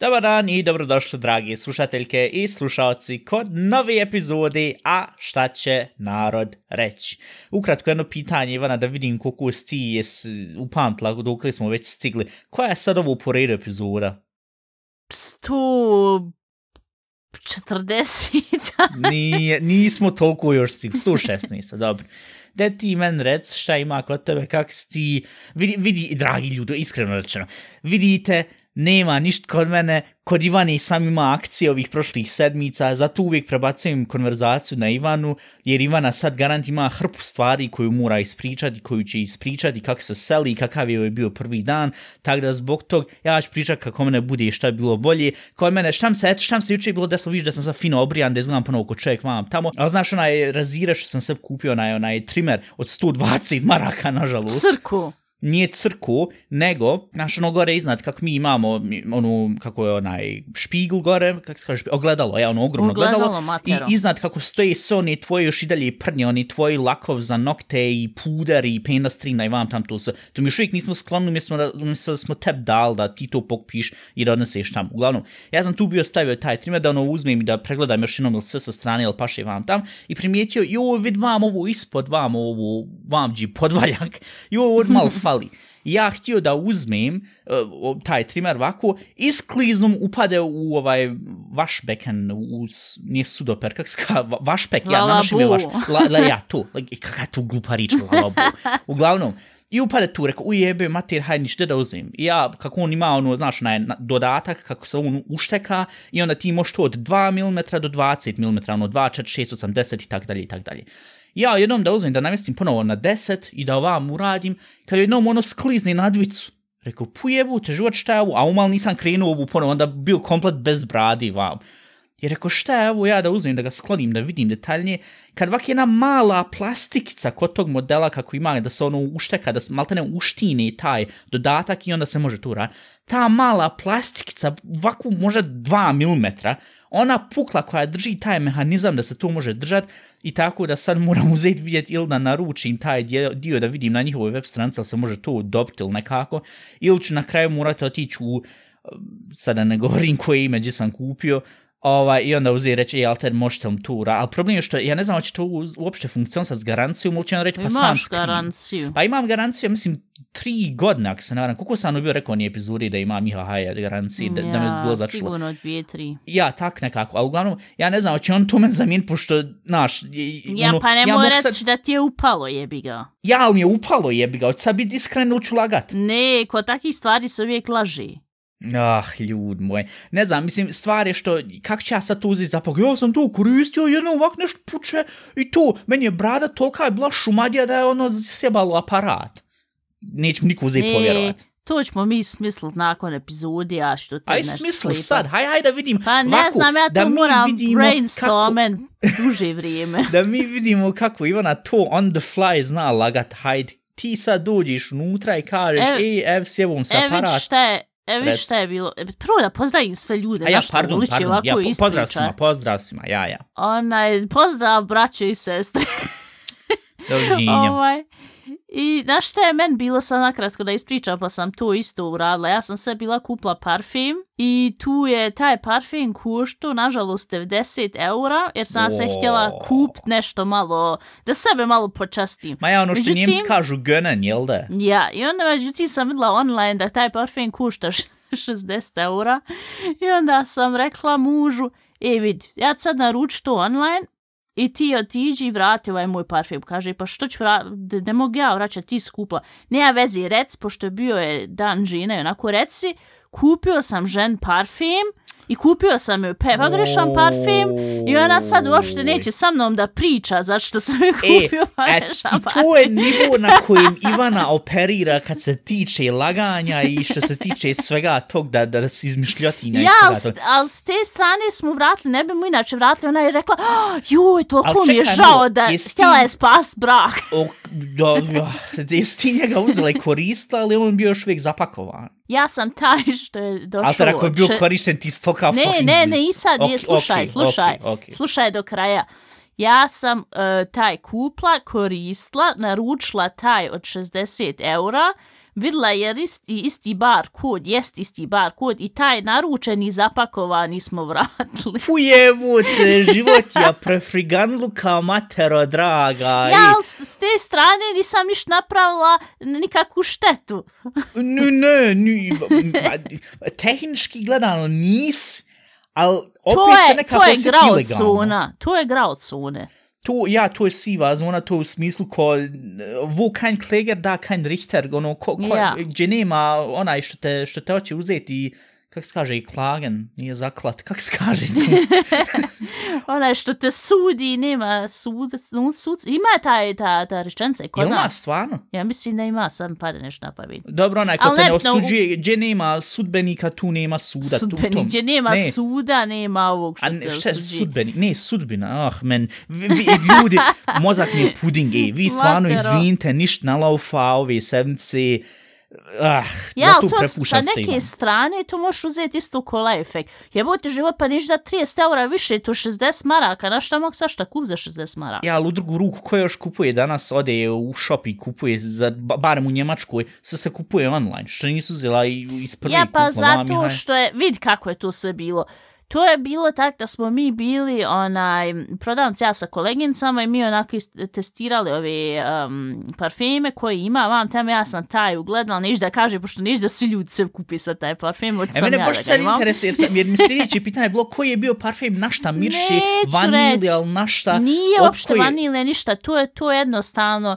Dobar dan i dobrodošli dragi slušateljke i slušalci kod nove epizode A šta će narod reći. Ukratko jedno pitanje Ivana da vidim koliko si ti upamtila dok smo već stigli. Koja je sad ovo po redu epizoda? 40. Nije, nismo toliko još stigli, 116, dobro. Da ti men rec šta ima kod tebe, kak si ti, vidi, vidi, dragi ljudi, iskreno rečeno, vidite, nema ništa kod mene, kod Ivane sam ima akcije ovih prošlih sedmica, zato uvijek prebacujem konverzaciju na Ivanu, jer Ivana sad garant ima hrpu stvari koju mora ispričati, koju će ispričati, kako se seli, kakav je ovaj bio prvi dan, tako da zbog tog ja ću pričati kako mene bude i šta je bilo bolje. Kod mene, šta se, eto, šta se juče bilo desilo, vidiš da sam sad fino obrijan, da izgledam ponovo kod čovjek vam tamo, ali znaš onaj razira što sam sve kupio, onaj, onaj trimer od 120 maraka, nažalost Crku nije crku, nego, znaš, ono gore iznad, kako mi imamo, mi- onu, kako je onaj špigl gore, kako se kaže, ogledalo, je ono ogromno Ogledalo, ogledalo, matero. i iznad kako stoje sve one tvoje još i dalje prnje, oni tvoji lakov za nokte i puder i pendastrina i vam tam to sve, to mi još uvijek nismo skloni, mi smo, da, da smo teb dal da ti to pokpiš i da odneseš tamo. Uglavnom, ja sam tu bio stavio taj trimer da ono uzmem i da pregledam još jednom ili sve sa strane ili paše vam tam i primijetio, jo, vid vam ovo ispod, vam ovo, vam dži podvaljak, jo, ovo malo fali. Ja htio da uzmem uh, taj trimer ovako i skliznom upade u ovaj vaš beken, u, s- nije sudoper, kak ska, va- vašpek, ja, nanošim je vaš, la, la, ja, tu, like, kaka je tu glupa rič, lalabu. Uglavnom, I upade tu, rekao, ujebe, mater, hajde ništa da uzmem. I ja, kako on ima ono, znaš, onaj na- dodatak, kako se on ušteka, i onda ti možeš to od 2 mm do 20 mm, ono 2, 4, 6, 80 i tak dalje i tak dalje. Ja jednom da uzmem da namestim ponovo na 10 i da ovam uradim, kad jednom ono sklizni na dvicu. Rekao, pujebu, te život šta je ovo? A umal nisam krenuo ovu ponovo, onda bio komplet bez bradi, vam. I rekao, šta je ovo ja da uzmem, da ga sklonim, da vidim detaljnije. Kad vak jedna mala plastikica kod tog modela kako ima, da se ono ušteka, da se maltene uštini taj dodatak i onda se može tu raditi. Ta mala plastikica, vaku možda 2 mm, ona pukla koja drži taj mehanizam da se to može držati i tako da sad moram uzeti vidjeti ili da naručim taj dio, da vidim na njihovoj web stranici, ali se može to dobiti ili nekako, ili ću na kraju morati otići u eh, sada ne govorim koje ime gdje sam kupio, ovaj, i onda uzeti reći, ej, Alter, možete li tu ra-" Ali problem je što, ja ne znam hoće to uz- uopšte funkcionisati s garancijom, uopće on reći, pa sam Imaš garanciju. Pa imam garanciju, ja mislim, tri godine, ako se varam. Koliko sam ono bio rekao ni epizodi da imam Miha Haja garanciji, da, da me bilo začulo. sigurno dvije, tri. Ja, tak nekako, ali uglavnom, ja ne znam, hoće on to men zamijeniti, pošto, znaš, i- i Ja, ono, pa ne ja ja mogu reći sad, da ti je upalo, jebi ga. ja, ali mi je upalo jebi ga, hoće sad biti iskren ili ću lagat. Ne, kod takih stvari se uvijek laži. Ah, ljud moj. Ne znam, mislim, stvar je što, kako će ja sad to uzeti zapak, ja sam to koristio, jedno ovak nešto puče i to, meni je brada tolika je bila šumadija da je ono sjebalo aparat. Neće mi niko uzeti povjerovat. to ćemo mi smislit nakon epizodi, a što te Aj nešto smisli slipa. sad, haj, haj da vidim. Pa ne znam, ja to mi moram brainstormen duže vrijeme. da mi vidimo kako Ivana to on the fly zna lagat, hajde, ti sad dođeš unutra i kažeš, Ev- ej, ev, sjebom se E, aparat. vidi šta je, e, Reci. šta je bilo. E, Prvo da pozdravim sve ljude, A ja, zašto pardon, uliči pardon, ja, po, pozdrav ispriča. svima, pozdrav svima, ja, ja. Onaj, pozdrav braćo i sestre. Doviđenja. ovaj. I znaš šta je men bilo sad nakratko da ispričam, pa sam to isto uradila. Ja sam sve bila kupla parfim i tu je taj parfim koštao, nažalost, 90 eura, jer sam se Wow. htjela kupt nešto malo, da sebe malo počastim. Ma ja, ono što Međutim- njemci kažu gönen, jel da? Ja, i onda međutim sam vidjela online da taj parfum košta š- 60 eura i onda sam rekla mužu, e vidi, ja sad naručiti to online i ti otiđi i vrati ovaj moj parfem. Kaže, pa što ću vratiti, ne mogu ja vraćati, ti skupla. Nema veze, rec, pošto bio je dan žine, i onako reci, kupio sam žen parfem, i kupio sam joj pe pogrešan parfum i ona sad uopšte neće sa mnom da priča zašto sam joj E, kupio et, pogrešan i parfum. to je nivo na kojem Ivana operira kad se tiče laganja i što se tiče svega tog da, da, da se izmišljotinja i Ja, ali, s- ali s te strane smo vratili, ne bi mu inače vratili, ona je rekla, "Ah, joj, toliko mi je žao da jesi htjela je spast brak. O, da, ja, jesi ti njega uzela i koristila, ali on bio još uvijek zapakovan? Ja sam taj što je došao... Ali ako je bio če- korišten ti stoka Ne, ne, ne, i sad je, slušaj, ok, slušaj, ok, ok. slušaj do kraja. Ja sam e, taj kupla, koristila, naručila taj od 60 eura, vidjela je isti, isti bar kod, jest isti bar kod i taj naručeni zapakovani smo vratili. Ujebute, život je prefriganlu kao matero, draga. Ja, ali s, s te strane nisam niš napravila nikakvu štetu. Ne, ne, ma, tehnički gledano nis, ali To opet se je, nekako to je osjeti grao ilegalno. zona. To je grao zone. To, ja, to je siva zona, to u smislu ko, wo kein Kläger, da kein Richter, ono, ko, ko, Ja. gdje nema onaj što te, što te hoće uzeti i, kak se kaže, i klagen, nije zaklat, kak se kaže to? Onaj što te sudi, nema sud, sud, sud ima taj, ta, ta rečenica i kod Jel ima nas. stvarno? Ja mislim da ima, sam pada nešto na pamet. Dobro, onaj ko Al te ne u- osuđuje, gdje nema sudbenika, tu nema suda. tu, Sudbeni, tom- gdje nema ne. suda, nema ovog što A ne, te osuđuje. sudbeni? Ne, sudbina, ah, men, vi, vi, ljudi, mozak mi je puding, ej, vi stvarno izvinite, ništa nalaufa ove sedmice, ah, Ja, zato ali to sa neke Ivanu. strane to možeš uzeti isto ko life hack. Jebote život pa niš da 30 eura više, to 60 maraka, na šta mogu sa šta kup za 60 maraka? Ja, ali u drugu ruku, ko još kupuje danas, ode u shop i kupuje, za, ba- barem u Njemačkoj, sve se kupuje online, što nisu uzela i iz prvi Ja, pa zato što je, vid kako je to sve bilo. To je bilo tak da smo mi bili onaj, prodavnici ja sa kolegincama i mi onako testirali ove um, parfeme koje ima, vam tamo ja sam taj ugledala, niš da kaže, pošto niš da svi ljudi se kupi sa taj parfem, od E, sam mene ja baš da ga sad imam. interesuje, jer, sam, jer mi sljedeće pitanje je bilo koji je bio parfem, na šta mirši, Neću vanilija, ali na šta... Nije uopšte koje- vanilje ništa, to je to je jednostavno,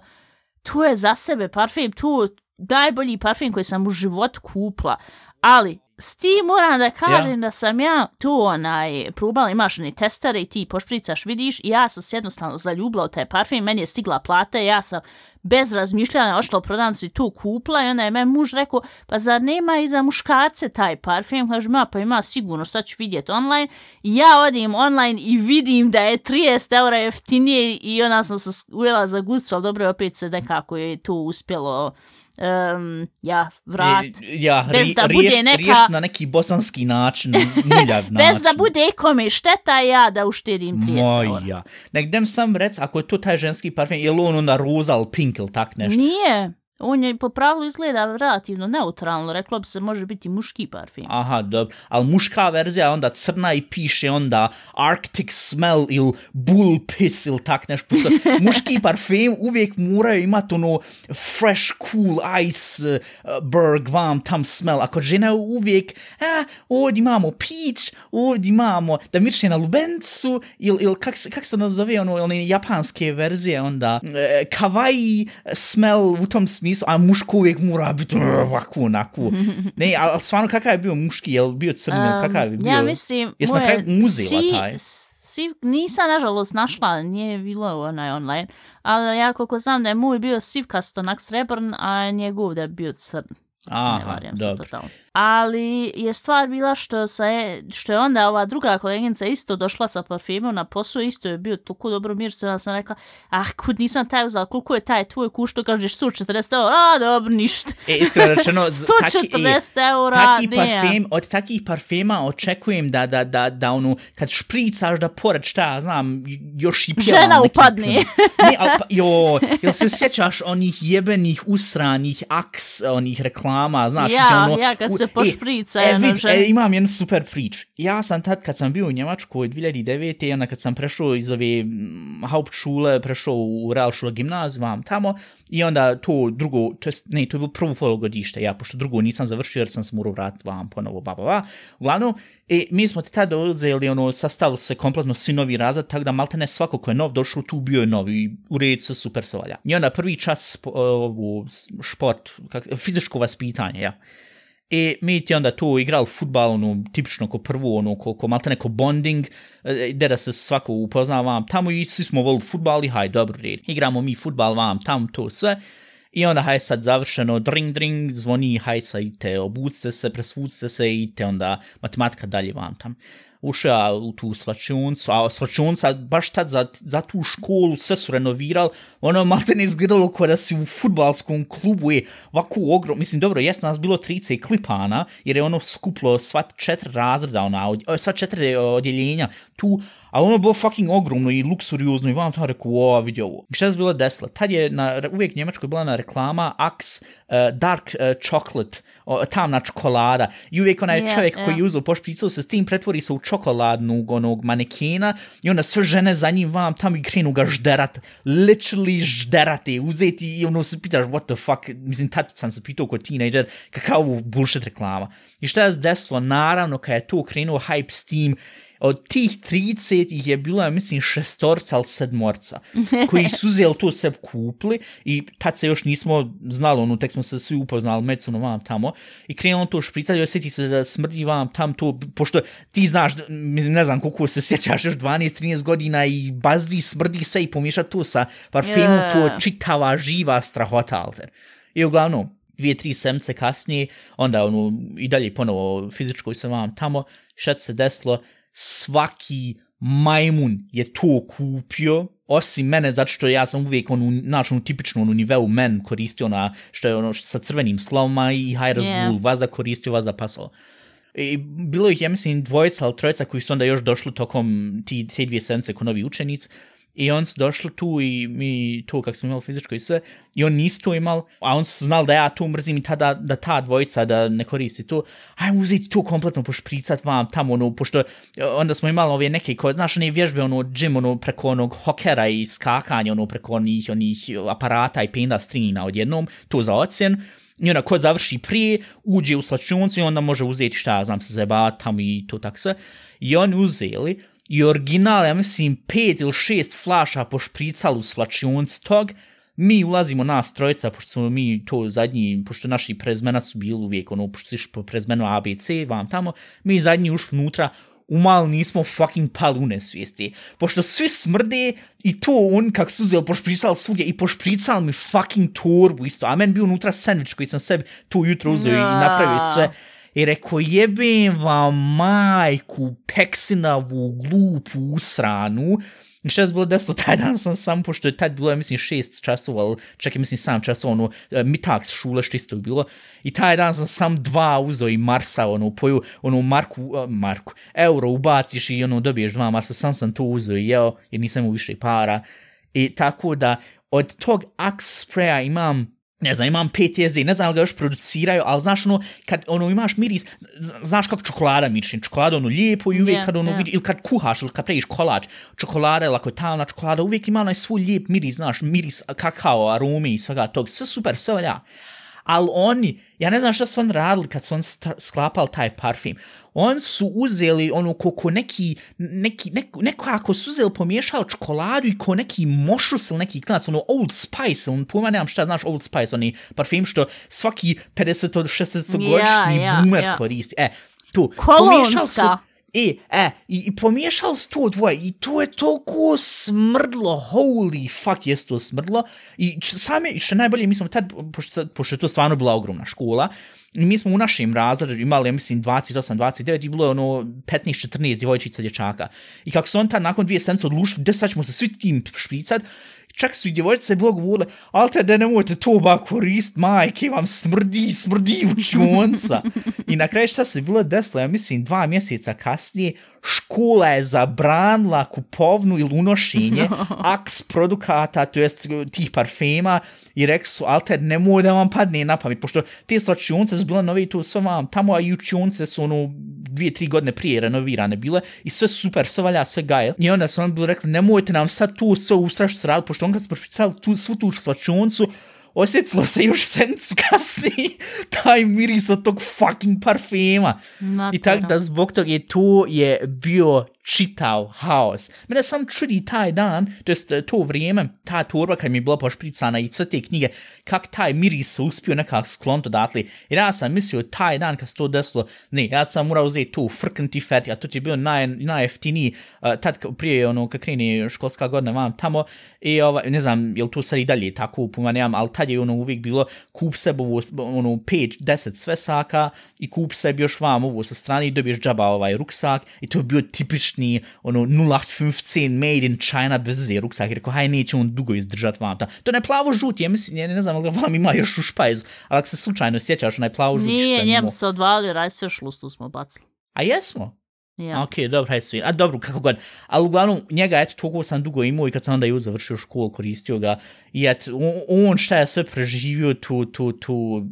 to je za sebe parfem, to najbolji parfem koji sam u životu kupla. Ali, s tim moram da kažem Ja. da sam ja to onaj, probala, imaš one testere i ti pošpricaš, vidiš, i ja sam se jednostavno zaljubila u taj parfem, meni je stigla plata i ja sam bez razmišljanja ošla u prodavnicu i tu kupla i onda je meni muž rekao, pa zar nema i za muškarce taj parfem? Kaže, ma pa ima sigurno, sad ću vidjeti online. I ja odim online i vidim da je 30 eura jeftinije i ona sam se ujela za gucu, ali dobro, opet se nekako je to uspjelo um, ja, vrat. E, Ja, Bez ri- da bude riješ- neka- riješ na neki bosanski način, muljav način. Bez da bude kome šteta ja da uštedim 30 eura. Moja. Nek dem sam rec, ako je to taj ženski parfem, je li on onda roza pink ili tak nešto? Nije. On je po pravilu izgleda relativno neutralno, reklo bi se može biti muški parfem. Aha, dobro. Ali muška verzija onda crna i piše onda Arctic smell ili bull piss ili tak nešto. Pošto muški parfem uvijek moraju imati ono fresh, cool, ice uh, berg, vam tam smell. Ako žena uvijek, a, ovdje imamo peach, ovdje imamo da mirše na lubencu ili il, kak, kak se ono zove, ono, one japanske verzije onda, e, kawaii smell u tom smislu, a muško uvijek mora biti uh, ovako, onako. Ne, ali stvarno kakav je bio muški, je li bio crni, um, kakav je bio? Ja mislim, Jesi na moje kraju uzela si- taj? Si, nisam nažalost našla, nije bilo onaj online, ali ja koliko znam da je moj bio sivkast onak srebrn, a njegov da je bio crn. Ne Aha, varijam se dobro. totalno. Ali je stvar bila što, se, što je onda ova druga koleginica isto došla sa parfemom na posao, isto je bio toliko dobro mir, što ja sam rekla, ah, kud nisam taj uzela, koliko je taj tvoj kušto, kažeš 140 eura, a dobro, ništa. E, iskreno rečeno, z- taki, 140 eura, taki ne. parfem, od takih parfema očekujem da, da, da, da ono, kad špricaš da pored šta, znam, još i pjeva Žena upadne. Ne, ali pa, jo, jel se sjećaš onih jebenih usranih aks, onih reklama, znaš, Ja, ono, ja, kad u- se pošprica, e, ono, vid, e, imam jednu super priču. Ja sam tad, kad sam bio u Njemačkoj 2009. i onda kad sam prešao iz ove mm, Hauptschule, prešao u Realschule gimnaziju, vam tamo, i onda to drugo, to jest, ne, to je bilo prvo polugodište, ja, pošto drugo nisam završio jer sam se morao vratiti vam ponovo, ba, ba, ba. Uglavnom, e, mi smo ti tada uzeli, ono, sastavili se kompletno svi novi razred, tako da maltene svako ko je nov došao, tu bio je novi, u redu se super se valja. I onda prvi čas, spo, ovu, s- šport, kak, fizičko vaspitanje, ja. E, mi ti onda tu igrali futbal, ono, tipično ko prvo, ono, ko, ko malte neko bonding, e, gde da se svako upozna vam tamo i svi smo volili futbal i haj, dobro red. Igramo mi futbal vam tamo, to sve. I onda haj sad završeno, dring, dring, zvoni, haj sad idite, obucite se, presvucite se i idite onda matematika dalje vam tam ušao u tu svačuncu, a svačunca baš tad za, za tu školu sve su renovirali, ono malo ne izgledalo kao da si u futbalskom klubu, je ovako ogrom, mislim, dobro, jes nas bilo 30 klipana, jer je ono skuplo sva četiri razreda, ona, sva četiri e, odjeljenja tu, A ono bilo fucking ogromno i luksuriozno i vam tamo rekao, o, vidi ovo. I šta se bilo desilo? Tad je na, uvijek Njemačkoj bila na reklama Axe uh, Dark uh, Chocolate, uh, tamna čokolada. I uvijek onaj yeah, čovjek yeah. koji je uzao pošpricao se s tim, pretvori se u čokoladnog onog manekena i onda sve žene za njim vam tamo i krenu ga žderat. Literally žderate, uzeti i ono se pitaš, what the fuck, mislim, tad sam se pitao kod teenager, kakav bullshit reklama. I šta je desilo? Naravno, kad je to krenuo hype s tim, od tih 30 ih je bilo, ja mislim, šestorca ili sedmorca, koji su uzeli to sve kupli i tad se još nismo znali, ono, tek smo se svi upoznali međusobno vam tamo i krenulo to špricati, i osjeti se da smrdi vam tam to, pošto ti znaš, mislim, ne znam koliko se sjećaš još 12-13 godina i bazdi, smrdi sve i pomiješa to sa parfemom, yeah. to čitava, živa strahota, alter. I uglavnom, dvije, tri semce kasnije, onda ono, i dalje ponovo fizičko i sam vam tamo, šta se desilo, svaki majmun je to kupio, osim mene, zato što ja sam uvijek onu, naš, onu tipičnu onu niveu men koristio ona, što je ono što sa crvenim slovima i high res yeah. vaza koristio, vaza pasalo. I bilo ih, ja mislim, dvojica ili trojica koji su onda još došli tokom ti, te dvije sedmice ko novi učenici, I on su došli tu i mi tu kak smo imali fizičko i sve, i on nisu to imal, a on su znali da ja tu mrzim i tada, da ta dvojica da ne koristi tu. ajmo uzeti tu kompletno pošpricat vam tamo, ono, pošto e, onda smo imali ove neke, ko, znaš, one vježbe, ono, džim, ono, preko onog hokera i skakanja, ono, preko onih, onih aparata i penda strina odjednom, to za ocjen, I onda ko završi prije, uđe u slačuncu i onda može uzeti šta, znam se zeba tamo i to tak sve. I oni uzeli, i original, ja mislim, pet ili šest flaša pošpricali u slačionc tog, mi ulazimo nas trojica, pošto smo mi to zadnji, pošto naši prezmena su bili uvijek, ono, pošto si po prezmenu ABC, vam tamo, mi zadnji ušli unutra, umalo nismo fucking pali u nesvijesti. Pošto svi smrde i to on kak su uzeli pošpricali svugdje i pošpricali mi fucking torbu isto. A men bio unutra sandvič koji sam sebi tu jutro uzeo i napravio sve i rekao jebem vam majku peksinavu glupu usranu I šta je bilo desno, taj dan sam sam, pošto je tad bilo, ja mislim, šest časova, ali čak je, mislim, sam časova, ono, e, mitaks šule, što isto je bilo. I taj dan sam sam dva uzo i Marsa, ono, poju, ono, Marku, uh, Marku, euro ubaciš i, ono, dobiješ dva Marsa, sam sam to uzo i jeo, jer nisam imao više para. I tako da, od tog Axe spraya imam, ne znam, imam PTSD, ne znam li ga još produciraju, ali znaš ono, kad ono imaš miris, znaš kako čokolada mični, čokolada ono lijepo i uvijek yeah, kad ono yeah. vidi, ili kad kuhaš, ili kad prejiš kolač, čokolada ili ako je tamna čokolada, uvijek ima onaj svoj lijep miris, znaš, miris kakao, arome i svega tog, sve super, sve valja ali oni, ja ne znam šta su on radili kad su on sklapali taj parfum. On su uzeli ono ko, neki, neki, neko, neko ako su uzeli pomiješali čokoladu i ko neki mošus ili neki klinac, ono Old Spice, on pojma nemam šta znaš Old Spice, oni parfum što svaki 50-60 godišnji ja, ja, boomer ja. koristi. E, tu, Kolonska. E, e, i, i pomiješao su to dvoje i to je toliko smrdlo, holy fuck je to smrdlo. I same, što najbolje, mi smo tad, pošto, pošto je to stvarno bila ogromna škola, i mi smo u našem razredu imali, ja mislim, 28, 29 i bilo je ono 15, 14 djevojčica dječaka. I kako su on tad nakon dvije sedmice odlušili, gdje sad ćemo se svi tim špicat, čak su i djevojčice bilo govorile, ali te da nemojte to ba korist, majke, vam smrdi, smrdi u čunca. I na kraju šta se bilo desilo, ja mislim, dva mjeseca kasnije, škola je zabranila kupovnu ili unošenje aks produkata, to jest tih parfema, i rekli su, ali te nemoj da vam padne na pamet, pošto te slačionce su bile nove i to sve vam, tamo i učionce su ono dvije, tri godine prije renovirane bile i sve super, sve valja, sve gaje. I onda su oni bili rekli, nemojte nam sad tu sve ustrašiti se raditi, pošto on kad smo špicali tu, svu tu slačioncu, osjetilo se još sencu kasnije taj miris od tog fucking parfema. I tako da zbog toga je to je bio čitav haos. Mene sam čudi taj dan, to jest e, to vrijeme, ta torba kad mi je bila pošpricana i sve te knjige, kak taj miris se uspio nekak sklonto odatle. Jer ja sam mislio taj dan kad se to desilo, ne, ja sam morao uzeti tu frknti fet, a to ti je bio naj, najeftiniji, uh, e, tad prije ono kad kreni školska godina vam tamo, i ovaj, ne znam, jel to sad i dalje tako puma nemam, ali tad je ono uvijek bilo kup sebi ovo, ono 5, 10 svesaka i kup sebi još vam ovo sa strane i dobiješ džaba ovaj ruksak i to je bio tipični ono 0815 made in China bez ruksak rekao, haj neće on dugo izdržat vam ta. To ne plavo žuti, ja mislim, ja ne znam, ali vam ima još u špajzu, ali ako se slučajno sjećaš, onaj plavo žuti. Nije, njem se odvalio, raj sve šlustu smo bacili. A jesmo? Ja. Ok, dobro, hajde svi. A dobro, kako god. Ali uglavnom, njega, eto, toliko sam dugo imao i kad sam onda i završio školu, koristio ga. I eto, on, on šta je sve preživio tu, tu, tu.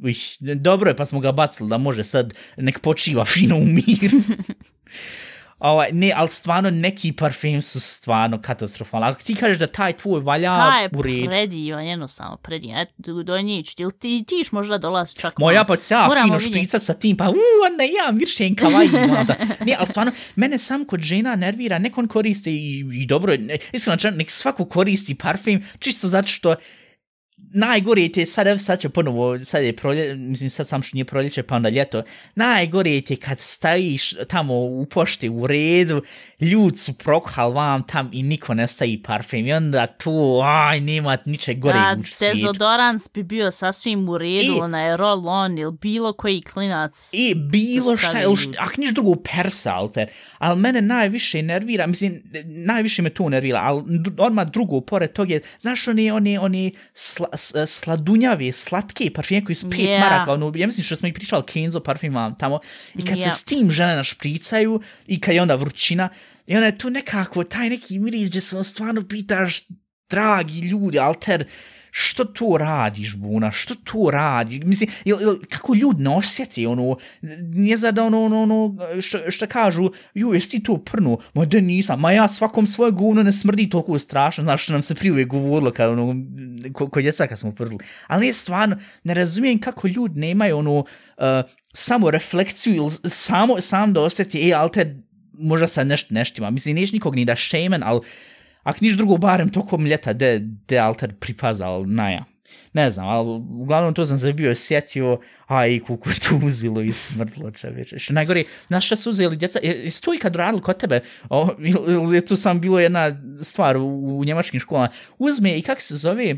Dobro je, pa smo ga bacili da može sad nek počiva fino u mir. Ovaj, ne, ali stvarno neki parfum su stvarno katastrofalni. Ako ti kažeš da taj tvoj valja Taj je u redu. predivan, jednostavno predivan. Eto, do njih, ili ti, tiš možda dolazi čak... Moja pa ja Moramo fino vidjeti. špricat sa tim, pa uuu, onda ja miršen kavaj. Ne, ali stvarno, mene sam kod žena nervira, nek on koriste i, i dobro, ne, iskreno, nek svako koristi parfum, čisto zato što najgore ti je, sad, evo sad će ponovo, sad je prolje, mislim sad sam što nije proljeće, pa onda ljeto, najgore ti je kad staviš tamo u pošte u redu, ljud su prokuhal vam tam i niko ne stavi parfum i onda tu, aj, nema ničeg gore Da, u svijetu. dezodorans bi bio sasvim u redu, I- onaj roll-on ili bilo koji klinac. I bilo šta, ili šta, ako niš drugo persa, ali te, ali mene najviše nervira, mislim, najviše me to nervira, ali odmah drugo, pored toga je, znaš, one, one, one sla, sladunjave, slatke parfime koji su pet Yeah. maraka, ono, ja mislim što smo i pričali Kenzo parfima tamo, i kad Yeah. se s tim žene našpricaju, i kad je onda vrućina, i onda je tu nekako, taj neki miris gdje se on stvarno pitaš, dragi ljudi, alter, što tu radiš, Buna, što tu radi? Mislim, jel, jel, kako ljudi ne osjeti, ono, nije za da ono, ono, ono što, što kažu, ju, jesi ti to prnu? Ma da nisam, ma ja svakom svoje govno ne smrdi toliko strašno, znaš što nam se prije uvijek govorilo, kad ono, ko, ko djeca kad smo prdili. Ali ne, stvarno, ne razumijem kako ljudi nemaju ono, eh, uh, samo reflekciju ili samo, sam da osjeti, e, ali te možda sad nešto neštima. Mislim, neš nikog ni da šemen, ali ako niš drugo, barem tokom ljeta, de, de altar pripazal, naja. Ne znam, ali uglavnom to sam se bio sjetio, aj, kuku tu uzilo i smrdlo čoveče. Što najgore, znaš šta su uzeli djeca, je, jesi to ikad radili kod tebe? O, ili je to sam bilo jedna stvar u, u njemačkim školama. Uzme i kak se zove,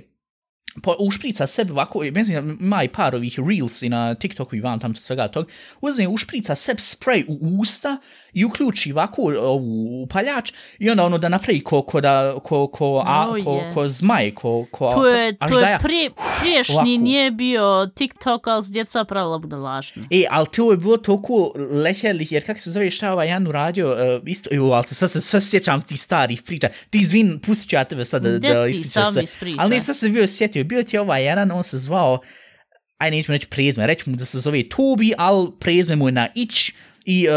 po, ušprica sebe ovako, mislim, ima i par ovih reels i na TikToku i vam tam svega tog, uzme ušprica sebe spray u usta i uključi ovako ovu upaljač i onda ono da napravi ko, ko, da, ko, ko, a, Oh, ko, ko zmaj, ko, ko To je, to je prije, priješnji ovako. nije bio TikTok, ali s djeca pravila bude lažni. E, ali to je bilo toliko lehelih, jer kako se zove šta ovaj Jan uradio, uh, isto, jo, ali sad se sve sjećam s tih starih priča. Ti izvin, pustit ću ja tebe sad da, da ispričaš sve. Ali nisam se bio sjetio, bio ti je ovaj jedan, on se zvao, aj nećemo reći prezme, reći mu da se zove Tobi, ali prezme mu je na Ić, i uh,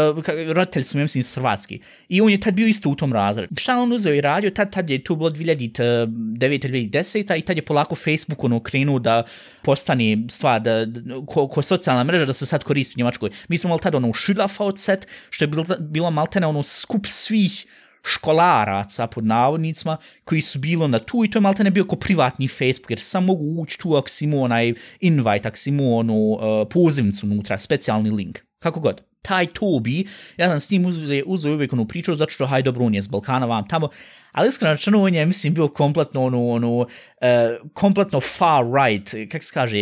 roditelji su, ja mislim, iz Hrvatski. I on je tad bio isto u tom razredu. Šta on uzeo i radio, tad, tad je tu bilo 2009-2010 i tad je polako Facebook ono krenuo da postane stvar, da, da, ko, ko socijalna mreža da se sad koristi u Njemačkoj. Mi smo malo tad ono Schülerfaut set, što je bilo, bilo maltene ono skup svih školaraca pod navodnicima koji su bilo na tu i to je maltene bio ko privatni Facebook jer sam mogu ući tu ako si onaj invite, ako si onu uh, pozivnicu unutra, specijalni link, kako god. Taj Tobi, ja sam s njim uzeo, uzeo uvijek onu priču zato što haj dobro on je s Balkana vam tamo, ali iskreno rečeno on je mislim bio kompletno ono, ono uh, kompletno far right, kak se kaže,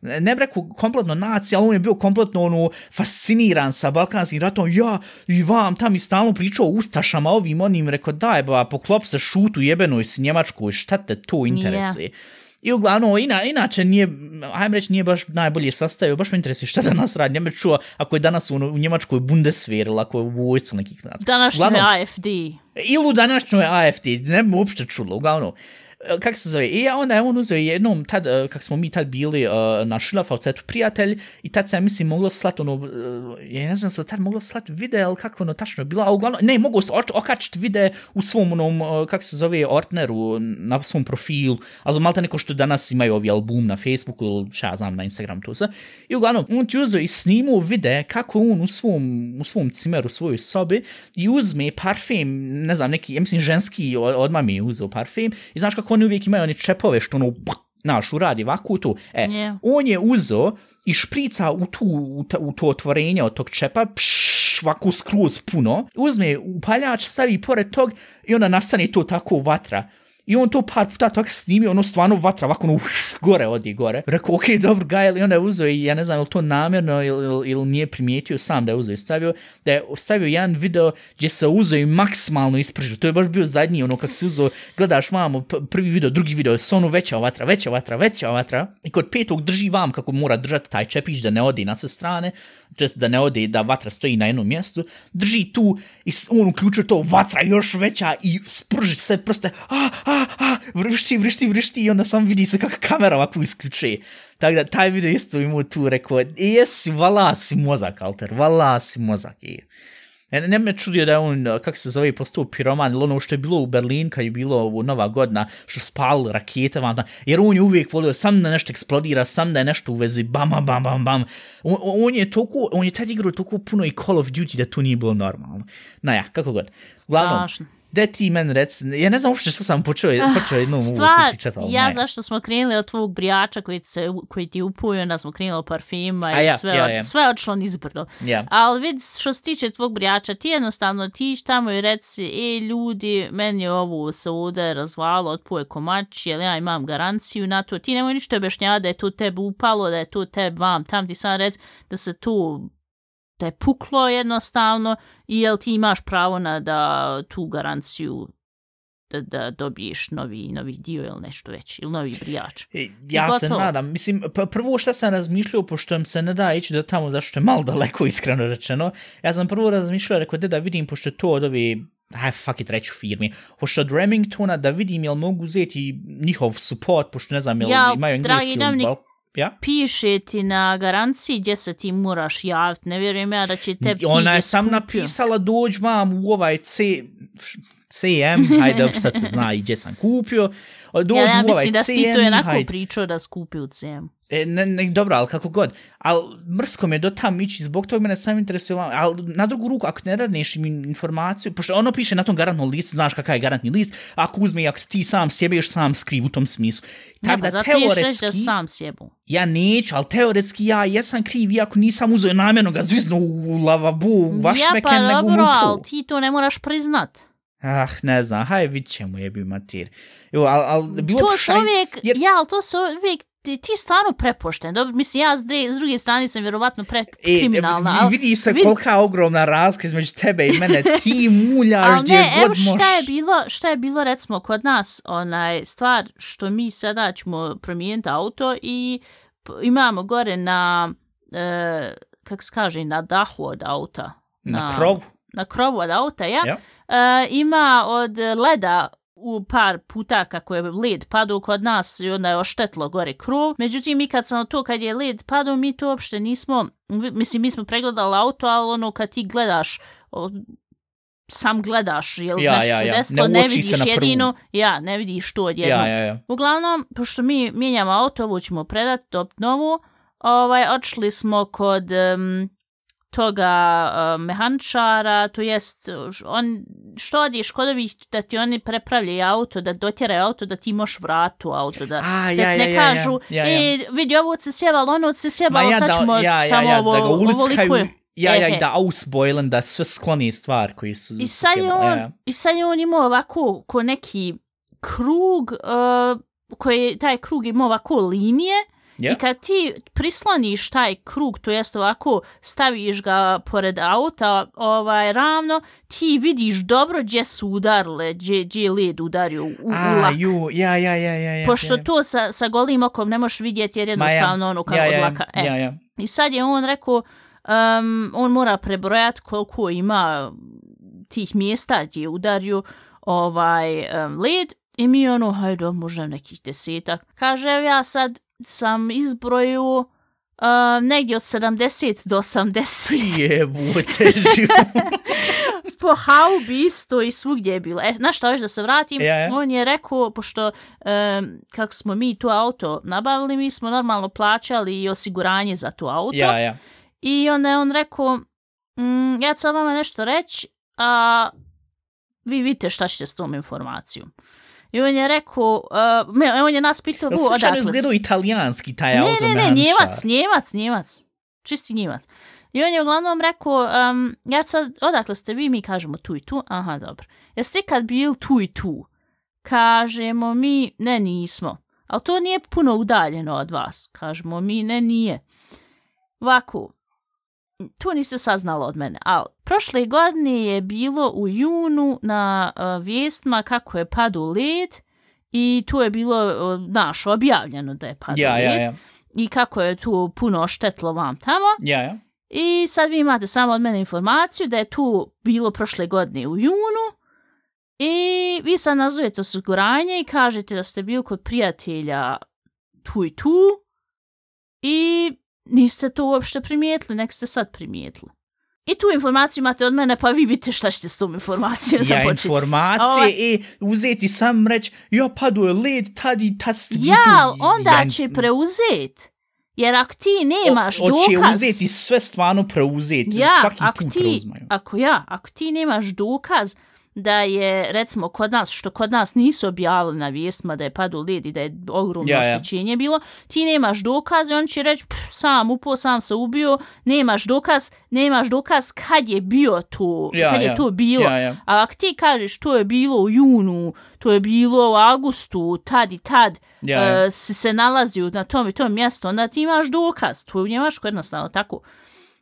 ne bi rekao kompletno nacija, ali on je bio kompletno ono fasciniran sa Balkanskim ratom, ja i vam tam i stalno pričao o Ustašama, ovim onim, rekao daj ba, poklop se šutu jebenoj s Njemačkoj, šta te to interesuje? I uglavnom, ina, inače nije, ajmo reći, nije baš najbolje sastavio, baš me interesuje šta danas radi. Ja me čuo, ako je danas u, u Njemačkoj Bundeswehr ili ako je u vojsci nekih znaca. Današnji Uglavnom, AFD. ili u današnjoj AFD, ne bi uopšte čulo, uglavnom. e, E, kak se zove, i ja onda je on uzeo jednom, tad, e, kak smo mi tad bili uh, na Šilafavcetu prijatelj, i tad se ja mislim moglo slat, ono, uh, ja ne znam se tad moglo slat video, ali kako ono tačno je bilo, a uglavnom, ne, mogu se okačiti video u svom onom, uh, kak se zove, Ortneru, na svom profilu, ali malo neko što danas imaju ovi album na Facebooku ili šta ja znam na Instagram to sve. I uglavnom, on ti uzeo i snimu vide kako on u svom, u svom cimeru, u svojoj sobi i uzme parfem, ne znam, neki, ja mislim, ženski, odmah mi je uzeo parfem i znaš kako oni uvijek imaju oni čepove što ono, znaš, uradi ovako tu. E, Yeah. on je uzeo i šprica u, tu, u, ta, u to otvorenje od tog čepa, pšš, ovako skroz puno, uzme upaljač, stavi pored tog i onda nastane to tako vatra. I on to par puta tako snimi, ono stvarno vatra, ovako ono, uf, gore odi gore. Rekao, okej, okay, dobro, gaj, i onda je uzeo i ja ne znam, ili to namjerno ili, ili, ili nije primijetio sam da je uzeo i stavio, da je stavio jedan video gdje se uzeo i maksimalno ispržio. To je baš bio zadnji, ono, kak se uzeo, gledaš mamo, prvi video, drugi video, je ono veća vatra, veća vatra, veća vatra. I kod petog drži vam kako mora držati taj čepić da ne odi na sve strane, to jest da ne ode, da vatra stoji na jednom mjestu, drži tu i on uključuje to, vatra još veća i sprži se prste, a, a, a, vrišti, vrišti, vrišti i onda sam vidi se kako kamera ovako isključuje. Tako da taj video isto imao tu rekao, e, jesi, vala si mozak, Alter, vala si mozak. I, ne, ne me čudio da je on, kak se zove, postao piroman, ili ono što je bilo u Berlin, kad je bilo ovo nova godina, što spal rakete, vam, jer on je uvijek volio sam da nešto eksplodira, sam da je nešto u vezi, bam, bam, bam, bam, bam. On, on je toliko, on je tad igrao toliko puno i Call of Duty da to nije bilo normalno. Naja, kako god. Uglavnom, Strašno da ti men rec, ja ne znam uopšte što sam počeo, počeo jednom ovo Stvar, pričat, ali ja zašto smo krenuli od tvog brijača koji, se, koji ti upuje, onda smo krenuli od parfima i ja, sve, ja, ja. sve odšlo nizbrdo. Ja. Ali vidi, što se tiče tvog brijača, ti jednostavno tiš tamo i reci, e, ljudi, meni je ovo se ovdje razvalo, otpuje komač, jer ja imam garanciju na to. Ti nemoj ništa objašnjavati da je to tebi upalo, da je to tebi vam, tam ti sam reci da se to da je puklo jednostavno i jel ti imaš pravo na da tu garanciju da, da dobiješ novi, novi dio ili nešto već, ili novi brijač. E, Ja se nadam, mislim, prvo što sam razmišljao, pošto im se ne da ići do tamo, zašto je malo daleko, iskreno rečeno, ja sam prvo razmišljao, rekao, da vidim, pošto to od ove, aj, fuck it, reću firmi, pošto od Remingtona, da vidim, jel mogu uzeti njihov support, pošto ne znam, jel Ja, imaju dragi engleski ili Dominik. Ja? Piše ti na garanciji gdje se ti moraš javiti, ne vjerujem ja da će ti Ona je sam skupio. napisala dođ vam u ovaj C... CM, hajde, sad se zna i gdje sam kupio. Dođu Ja, ja u ovaj mislim da si ti to jednako hajde. pričao da skupi u CM. E, ne, ne, dobro, ali kako god. Ali mrsko me do tam ići, zbog toga mene sam interesovalo. Ali na drugu ruku, ako ne radneš im informaciju, pošto ono piše na tom garantnom listu, znaš kakav je garantni list, ako uzme, ako ti sam sjebeš, sam skriv u tom smislu. Tako pa da teoretski, da sam sjebu. ja neću, ali teoretski ja jesam kriv, iako nisam uzeo namjerno ga zvizno u lavabu, u vaš ja, meken, pa nego dobro, mu ali pol. ti to ne moraš priznat. Ah, ne znam, haj, vidit ćemo, jebi mater. Jo, ali, ali bilo to se uvijek, jer- ja, ali to se uvijek, ti, ti stvarno prepošten. Dobro, mislim, ja s, dre, s druge strane sam vjerovatno pre E, kriminalna, ali... vidi se vid- kolika ogromna razlika između tebe i mene. Ti muljaš gdje ne, god šta možeš. je bilo, šta je bilo recimo kod nas, onaj stvar što mi sada ćemo promijeniti auto i imamo gore na, e, kak se kaže, na dahu od auta. Na krovu. Na krovu od auta, ja. Ja. E, ima od leda u par puta kako je led padao kod nas i onda je oštetlo gore krov. Međutim, mi kad sam to, kad je led padao, mi to uopšte nismo, mislim, mi smo pregledali auto, ali ono kad ti gledaš, o, sam gledaš, jel Ja, nešto ja, se ja. desilo, Ne ne, vidiš jedino, ja, ne vidiš to odjedno. Ja, ja, ja. Uglavnom, pošto mi mijenjamo auto, ovo ćemo predati, top novu, ovaj, odšli smo kod em, toga em, mehaničara, to jest, on, što odješ kod ovih da ti oni prepravljaju auto, da dotjeraju auto, da ti moš vratu auto, da, A, da ja, ja, ne ja, kažu, ja, ja, ja. e, vidi, ovo se sjebalo, ono se sjebalo, sad ćemo ja, ja, samo ja, ovo, da ga ulickaju, ja, ja, E, i e. da ausbojlen, da sve skloni stvar koji su I sad je on, ja, ja. i sad je on imao ovako ko neki krug, uh, koji, taj krug ima ovako linije, Ja. I kad ti prisloniš taj krug, to jest ovako staviš ga pored auta ovaj, ravno, ti vidiš dobro gdje su udarile, gdje, gdje je led udario u, u A, lak. ju, ja, ja, ja, ja, ja. Pošto ja, ja. to sa, sa golim okom ne možeš vidjeti jer jednostavno ono kao ja, od ja, laka. E. Ja, ja. I sad je on rekao, um, on mora prebrojati koliko ima tih mjesta gdje je udario ovaj um, led I mi ono, hajde, možda nekih desetak. Kaže, ja sad sam izbrojio uh, negdje od 70 do 80. Jebote, život. po haubi isto i svugdje je bilo. E, na šta još da se vratim? Ja, ja. On je rekao, pošto um, kako smo mi tu auto nabavili, mi smo normalno plaćali i osiguranje za tu auto. Ja, ja. I onda je on rekao, mm, ja ću vama nešto reći, a vi vidite šta ćete s tom informacijom. I on je rekao, uh, me, on je nas pitao, Jel "Bu, odakle si?" izgledao italijanski taj Ne, auto ne, ne, mehančar? njemac, njemac, njemac. Čisti njemac. I on je uglavnom rekao, um, ja sad, odakle ste vi, mi kažemo tu i tu, aha, dobro. Jeste kad bil tu i tu? Kažemo mi, ne, nismo. Ali to nije puno udaljeno od vas. Kažemo mi, ne, nije. Ovako, to niste saznalo od mene, ali prošle godine je bilo u junu na uh, vijestima kako je padu led i tu je bilo, uh, naš, objavljeno da je padu Ja, led ja, ja. i kako je tu puno štetlo vam tamo. Ja, ja. I sad vi imate samo od mene informaciju da je tu bilo prošle godine u junu i vi sad nazovete osiguranje i kažete da ste bili kod prijatelja tu i tu i niste to uopšte primijetili, nek ste sad primijetili. I tu informaciju imate od mene, pa vi vidite šta ćete s tom informacijom Ja, započeti. informacije, Ovaj- e, uzeti sam reći, ja, padu je led, tad i tad vi Ja, onda ja, će preuzet. Jer ako ti nemaš o- dokaz... uzeti sve stvarno preuzeti, ja, svaki ako put ti, preuzmaju. ako ja, ako ti nemaš dokaz da je, recimo, kod nas, što kod nas nisu objavili na vijestima da je padu led i da je ogromno Ja, ja. oštećenje bilo, ti nemaš dokaz i on će reći, "Pff, sam upo, sam se ubio, nemaš dokaz, nemaš dokaz kad je bio to, Ja, kad je ja. to bilo. Ja, ja. A ako ti kažeš to je bilo u junu, to je bilo u augustu, tad i tad, Ja, ja. e, si se nalazio na tom i tom mjestu, onda ti imaš dokaz. To je u Njemačkoj jednostavno tako.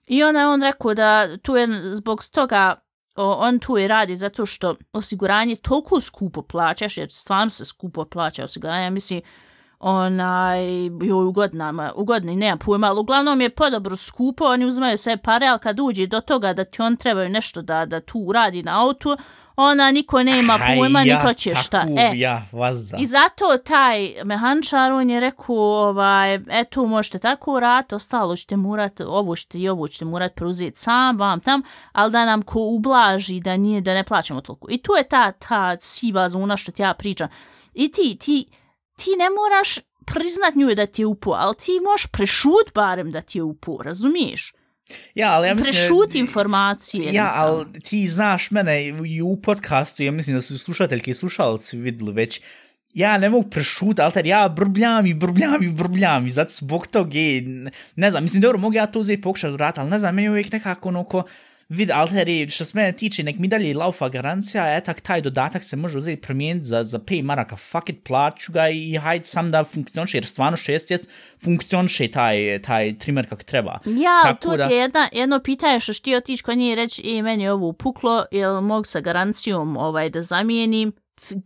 I onda je on rekao da tu je zbog toga o, on tu i radi zato što osiguranje toliko skupo plaćaš, jer stvarno se skupo plaća osiguranje, mislim, onaj, joj, u godinama, u godini nema pojma, ali uglavnom je podobro skupo, oni uzmaju sve pare, ali kad uđe do toga da ti on trebaju nešto da, da tu uradi na autu, ona niko nema pojma, ja, niko će šta. E, ja, vaza. i zato taj mehančar, on je rekao, ovaj, eto, možete tako uraditi, ostalo ćete murat, ovo ćete i ovo ćete murat preuzeti sam, vam tam, ali da nam ko ublaži, da nije, da ne plaćamo toliko. I tu je ta, ta siva zona što ti ja pričam. I ti, ti, ti ne moraš priznat nju da ti je upo, ali ti možeš prešut barem da ti je upo, razumiješ? Ja, ali ja mislim... Prešut informacije. Ja, ali ti znaš mene i u podcastu, ja mislim da su slušateljke i slušalci vidjeli već, ja ne mogu prešut, alter, ja brbljam i brbljam i brbljam i zato zbog toga, ne znam, mislim, dobro, mogu ja to uzeti pokušati urati, ali ne znam, meni je uvijek nekako ono ko, vid, alteri, što se mene tiče, nek mi dalje laufa garancija, etak, taj dodatak se može uzeti promijeniti za, za 5 maraka, fuck it, plaću ga i hajde sam da funkcioniše, jer stvarno šest jest, funkcioniše taj, taj trimer kako treba. Ja, Tako to da- ti je jedna, jedno pitanje što ti otići kod nje i reći, i meni je ovo upuklo, jel mogu sa garancijom ovaj, da zamijenim.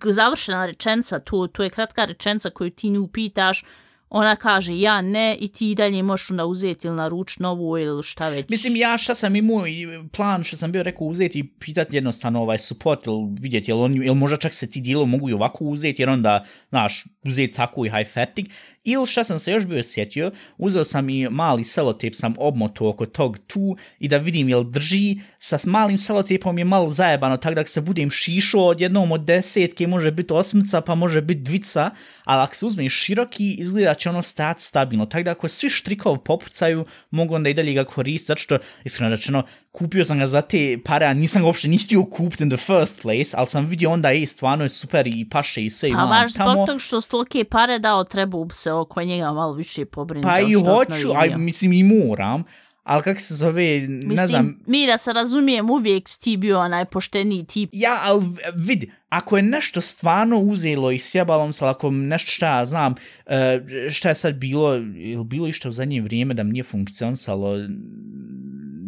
Završena rečenca, to, to je kratka rečenca koju ti nju pitaš, ona kaže ja ne i ti dalje možeš onda uzeti ili naruč novu ili šta već. Mislim, ja šta sam imao i plan što sam bio rekao uzeti i pitati jednostavno ovaj support ili vidjeti jel, on, jel možda čak se ti dijelo mogu i ovako uzeti jer onda, znaš, uzeti tako i high fatig. Ili šta sam se još bio sjetio, uzeo sam i mali selotip sam obmoto oko tog tu i da vidim jel drži, sa malim selotipom je malo zajebano, tako da se budem šišo od jednom od desetke može biti osmica pa može biti dvica, ali ako se uzme široki izgleda će ono stajati stabilno, tako da ako svi štrikov popucaju mogu onda i dalje ga koristiti, zato što iskreno rečeno kupio sam ga za te pare, a nisam ga uopšte ni htio kupiti in the first place, ali sam vidio onda i stvarno je super i paše i sve Pa imam baš tamo. zbog toga što stolike pare dao, treba bi se oko njega malo više pobrinuti. Pa i hoću, aj, mislim i moram, ali kako se zove, ne Mislim, znam, mi da se razumijem, uvijek si ti bio najpošteniji tip. ja, ali vidi, ako je nešto stvarno uzelo i sjebalom se, ako nešto šta ja znam, e, šta je sad bilo, ili bilo išta u zadnje vrijeme da mi nije funkcionisalo,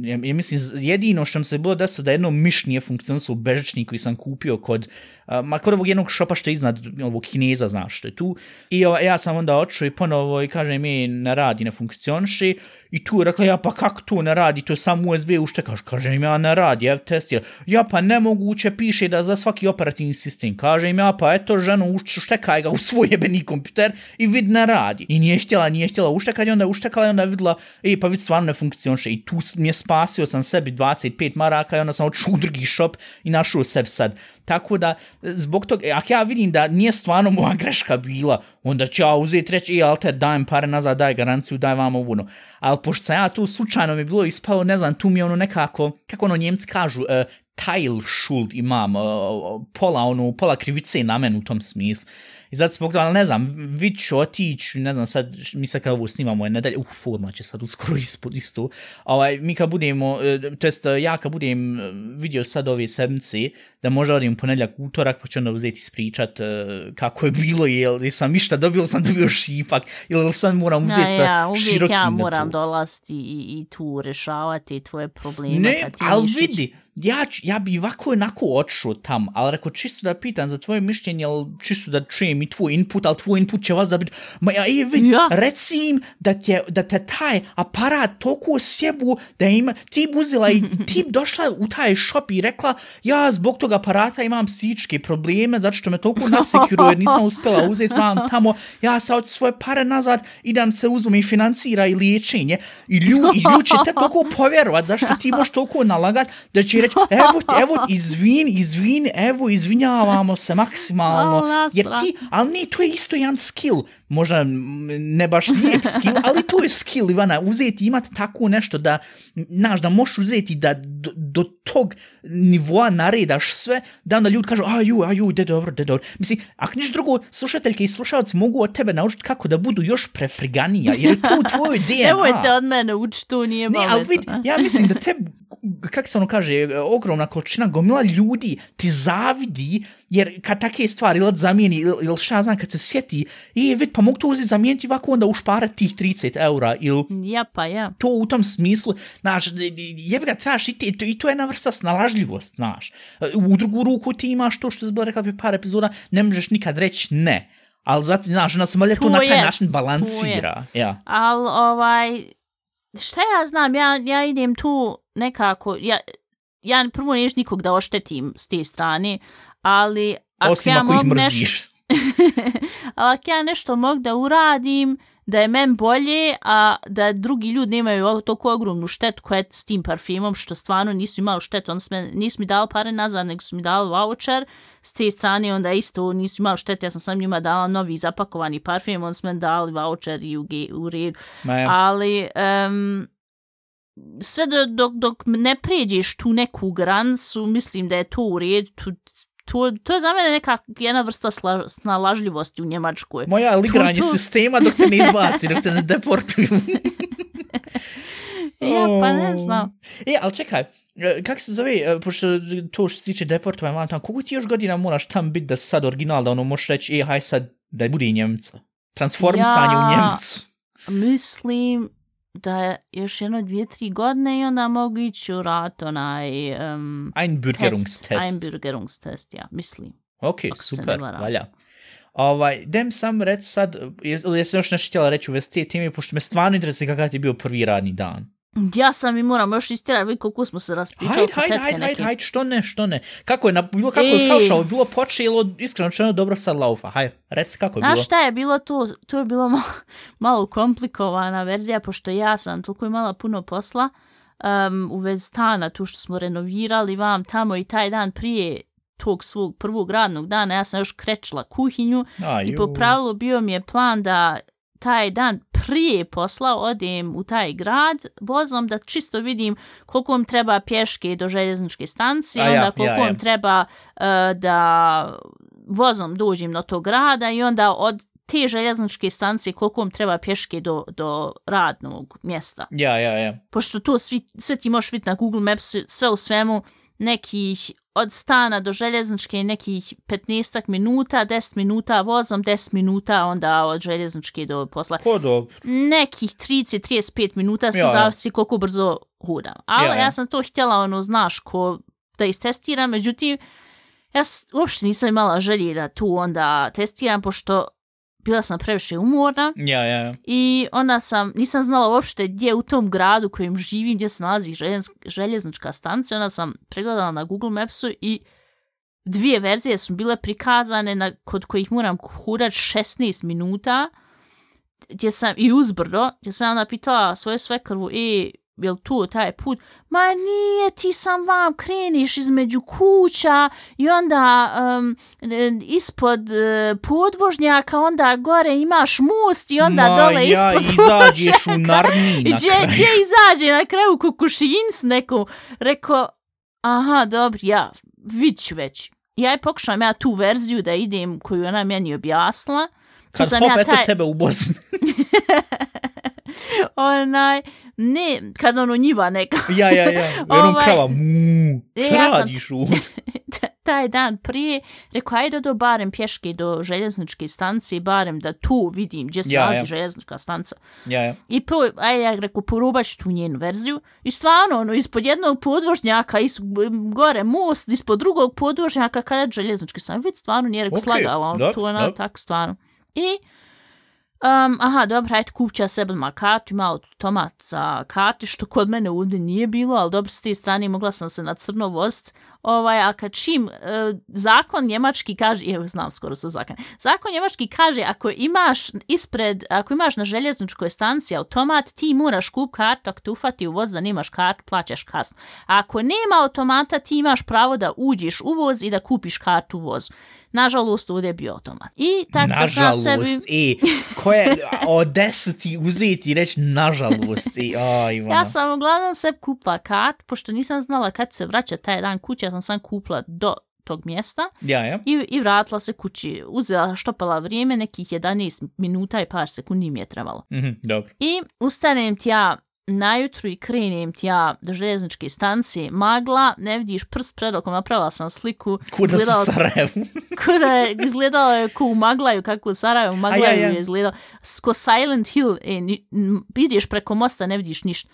ja, ja mislim, jedino što mi se bilo desilo da jedno miš nije funkcionisao u koji sam kupio kod, uh, ma kod ovog jednog šopa što je iznad ovog kineza, znaš što je tu, i o, ja sam onda očeo i ponovo i kažem mi ne radi, ne funkcioniše, I tu je rekla, ja pa kako to ne radi, to je samo USB uštekaš. Kaže im ja ne radi, ja testira. Ja pa nemoguće piše da za svaki operativni sistem. Kaže im ja pa eto ženu uštekaj ga u svoj jebeni kompjuter i vid ne radi. I nije htjela, nije htjela uštekati, onda je uštekala i onda je videla, ej pa vid stvarno ne funkcionše. I tu mi je spasio sam sebi 25 maraka i onda sam odšao u drugi shop i našao sebi sad Tako da, zbog toga, ako ja vidim da nije stvarno moja greška bila, onda ću ja uzeti reći, i te dajem pare nazad, daj garanciju, daj vam ovu, no. Ali pošto sam ja tu slučajno mi bilo ispalo, ne znam, tu mi je ono nekako, kako ono njemci kažu, e, uh, tile schuld imam, uh, pola, ono, pola krivice na men u tom smislu. I zato zbog toga, ne znam, vid ću otići, ne znam, sad, mi sad kad ovo snimamo je nedelje, uh, forma će sad uskoro ispod isto. Ovaj, mi kad budemo, e, to jest ja kad budem vidio sad ove sedmice, da možda odim ponedljak utorak, pa ću onda uzeti ispričat uh, kako je bilo, jel sam išta dobio, sam dobio šipak, ili sad moram uzeti sa ja, uvijek ja moram dolaziti i, i tu rešavati tvoje probleme. Ne, ali vidi, ja, ja bi ovako onako odšao tam, ali reko čisto da pitam za tvoje mišljenje, ali čisto da čujem i tvoj input, ali tvoj input će vas da biti, ma ja, je, vidi, ja. reci im da, te, da te taj aparat toliko sjebu, da ima, ti bi uzela i ti došla u taj shop i rekla, ja zbog tog aparata imam psihičke probleme, zato što me toliko nasekiruje, jer nisam uspela uzeti vam tamo, ja sad svoje pare nazad, idem se uzmem i financira i liječenje, i ljudi, i ljudi će te toliko povjerovat, zašto ti možeš toliko nalagat, da će reći, evo, evo, izvin, izvin, evo, izvinjavamo se maksimalno. Jer ti, ali ne, to je isto jedan skill. Možda ne baš lijep skill, ali to je skill, Ivana, uzeti, imati tako nešto da, znaš, da možeš uzeti da do, do tog nivoa naredaš sve, da onda ljudi kažu, a ju, a ju, de dobro, de dobro. Mislim, ako niš drugo, slušateljke i slušalci mogu od tebe naučiti kako da budu još prefriganija, jer je to u tvojoj DNA. Evo je te od mene uči, to nije ne, ali vidi, ja mislim da te, kako se ono kaže, ogromna količina gomila ljudi ti zavidi, jer kad take stvari ili zamijeni, ili, ili šta znam, kad se sjeti, e, vid, pa mogu to uzeti zamijeniti ovako onda ušparat tih 30 eura, ili... Ja, pa ja. To u tom smislu, znaš, jebe ga trebaš i, i, to, i to je jedna vrsta snalažljivost, znaš. U drugu ruku ti imaš to što je bilo rekla par epizoda, ne možeš nikad reći ne. Ali zato, znaš, ona samoljeta to na taj jest, način balansira. Ja. Ali, ovaj, šta ja znam, ja, ja idem tu nekako, ja, ja prvo neš nikog da oštetim s te strane, ali ako Osim ja ako mrziš. Nešto, ali ako ja nešto mogu da uradim, da je men bolje, a da drugi ljudi nemaju toliko ogromnu štetu koja je s tim parfimom, što stvarno nisu imali štetu, onda sme, nisu mi dali pare nazad, nego su mi dali voucher, s te strane onda isto nisu imali štetu, ja sam sam njima dala novi zapakovani parfim, onda su mi dali voucher i u, u red. Ali, um, sve do, dok, dok ne pređeš tu neku granicu, mislim da je to u redu, tu, to, to je za mene neka jedna vrsta sla, snalažljivosti u Njemačkoj. Moja ligranje to, to... sistema dok te ne izbaci, dok te ne deportuju. ja, pa ne znam. E, ali čekaj, e, kak se zove, e, pošto to što se tiče deportovanja, tam, koliko ti još godina moraš tam biti da sad original, da ono možeš reći, e, haj sad, da bude Njemca. Transformisanje ja, u Njemcu. Mislim, da je još jedno dvije, tri godine i onda mogu ići u rat onaj um, Einbürgerungstest. Einbürgerungstest, ja, mislim. Ok, super, valja. Ovaj, dem sam reći sad, jesam još nešto htjela reći u vesti te teme, pošto me stvarno interesuje kakav ti je bio prvi radni dan. Ja sam i moram još istjerati, vidi koliko smo se raspričali. Hajde, hajde, hajde, hajde, hajde, što ne, što ne. Kako je, na, bilo kako je falšao, bilo počelo, iskreno čeno dobro sad laufa. Hajde, reci kako je bilo. Znaš šta je bilo tu? Tu je bilo malo, malo komplikovana verzija, pošto ja sam toliko imala puno posla um, u vez stana, tu što smo renovirali vam tamo i taj dan prije tog svog prvog radnog dana, ja sam još krećla kuhinju A, i po pravilu bio mi je plan da taj dan prije posla odem u taj grad vozom da čisto vidim koliko im treba pješke do željezničke stancije, onda koliko ja, ja. im treba uh, da vozom dođem do tog grada i onda od te željezničke stancije koliko im treba pješke do, do radnog mjesta. Ja, ja, ja. Pošto to svi, sve ti možeš vidjeti na Google Maps, sve u svemu nekih od stana do željezničke nekih 15 minuta, 10 minuta vozom, 10 minuta onda od željezničke do posla. Ko do? Nekih 30-35 minuta se ja, zavisi koliko brzo hudam. Ali ja, ja. ja sam to htjela, ono, znaš, ko da istestiram, međutim, ja uopšte nisam imala želje da tu onda testiram, pošto bila sam previše umorna Ja, ja, ja. i onda sam, nisam znala uopšte gdje u tom gradu u kojem živim, gdje se nalazi željez- željeznička stancija, onda sam pregledala na Google Mapsu i dvije verzije su bile prikazane na, kod kojih moram hudat 16 minuta, gdje sam i uzbrdo, gdje sam onda pitala svoje svekrvu, e, jel tu taj put? Ma nije, ti sam vam kreniš između kuća i onda um, ispod e, podvožnjaka, onda gore imaš most i onda Ma, dole ja, ispod izađeš u podvožnjaka. Narniji I na gdje, kraju. gdje izađe na kraju kukušin s nekom, rekao, aha, dobro, ja, vid ću već. Ja je pokušam ja tu verziju da idem koju ona meni objasnila. Kad sam ja taj, tebe u Bosni. onaj, ne, kad ono njiva neka, ja, ja, ja. Jer on Ovaj, krava, mu, e, šta ja sam- radiš ovdje? taj dan prije, rekao, ajde do barem pješke do željezničke stancije, barem da tu vidim gdje se Ja, nalazi ja. željeznička stanca. Ja, ja. I po, ajde, ja rekao, probat ću tu njenu verziju. I stvarno, ono, ispod jednog podvožnjaka, is, gore most, ispod drugog podvožnjaka, kada je željeznički vidi, stvarno nije rekao Ok, slagala, da, tu ona da. tak stvarno. I, um, aha, dobro, hajde kupit ću ja sebi ma kartu, ima automat za karti, što kod mene ovdje nije bilo, ali dobro, s te strane mogla sam se na crno vozit, Ovaj, a kad čim e, zakon njemački kaže, evo znam skoro su zakon, zakon njemački kaže ako imaš ispred, ako imaš na željezničkoj stanci automat, ti moraš kup kartu, ako te ufati u voz da nemaš kartu, plaćaš kasno. A ako nema automata, ti imaš pravo da uđeš u voz i da kupiš kartu u vozu. Nažalost, ovdje je bio automat. I tako da sam Nažalost, sebi... e, ko je od deseti uzeti i reći nažalost, aj, Ivana. Ja sam uglavnom sebi kupila kart, pošto nisam znala kad se vraća taj dan kući, ja sam sam kupila do tog mjesta Ja, ja. i, i vratila se kući. Uzela štopala vrijeme, nekih 11 minuta i par sekundi mi je trebalo. Mhm, dobro. I ustanem ti ja najutru i krenem ti ja do željezničke stancije, magla, ne vidiš prst pred okom, napravila sam sliku, Kuda su izgledalo- Sarajevu. Kuda je izgledalo je ko u Maglaju, kako u Sarajevu, u Maglaju A ja, ja. je izgledalo. Ko Silent Hill, e, ni, ideš preko mosta, ne vidiš ništa.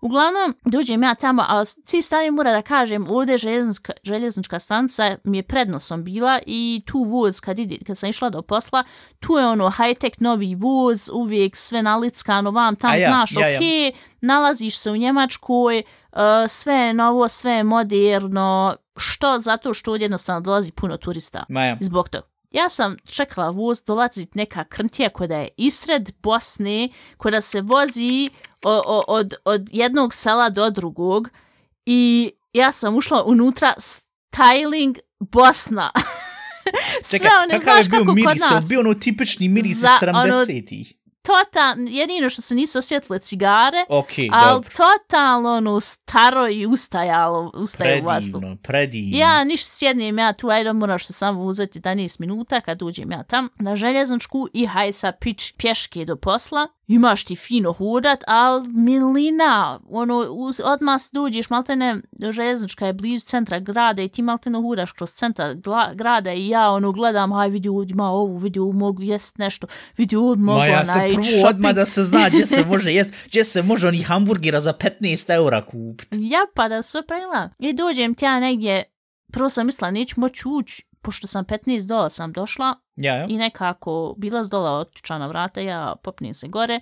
Uglavnom, dođem ja tamo, a ci stavim mora da kažem, ovdje željeznička, željeznička stanca mi je prednosom bila i tu voz kad, ide, kad sam išla do posla, tu je ono high-tech novi voz, uvijek sve nalickano, vam tam A ja, znaš, ja, ja. ok, nalaziš se u Njemačkoj, uh, sve je novo, sve je moderno, što? Zato što jednostavno dolazi puno turista. Ma ja. Zbog toga. Ja sam čekala voz dolazit neka krntija koja je isred Bosne, koja se vozi o, o, od, od jednog sela do drugog i ja sam ušla unutra styling Bosna. Sve Čekaj, one, kakav znaš je bio kako miris? kod nas. Bio ono tipični miris Za- iz ono- 70-ih. Tota, jedino što se nisu osjetile cigare, Ok, ali dobro. totalno ono staro i ustajalo, ustaje u vazduh. Predivno, predivno. Ja ništa sjednem ja tu, ajde moraš se samo uzeti 11 minuta kad uđem ja tam na željezničku i haj sa pić pješke do posla. Imaš ti fino hodat, ali milina, ono, uz, odmah se dođeš, maltene, željeznička je blizu centra grada i ti maltene hodaš kroz centar gla, grada i ja ono gledam, haj vidi ovdje ima ovu, vidi ovu, mogu jest nešto, vidi ovdje mogu Ma ja sam onaj prvo shopping. odmah da se zna gdje se može jest, gdje se može oni hamburgera za 15 eura kupiti. Ja, pa da sve prela. I dođem ti ja negdje, prvo sam mislila, neću moći ući, pošto sam 15 dola sam došla Ja, ja. i nekako bila s dola otključana vrata, ja popnem se gore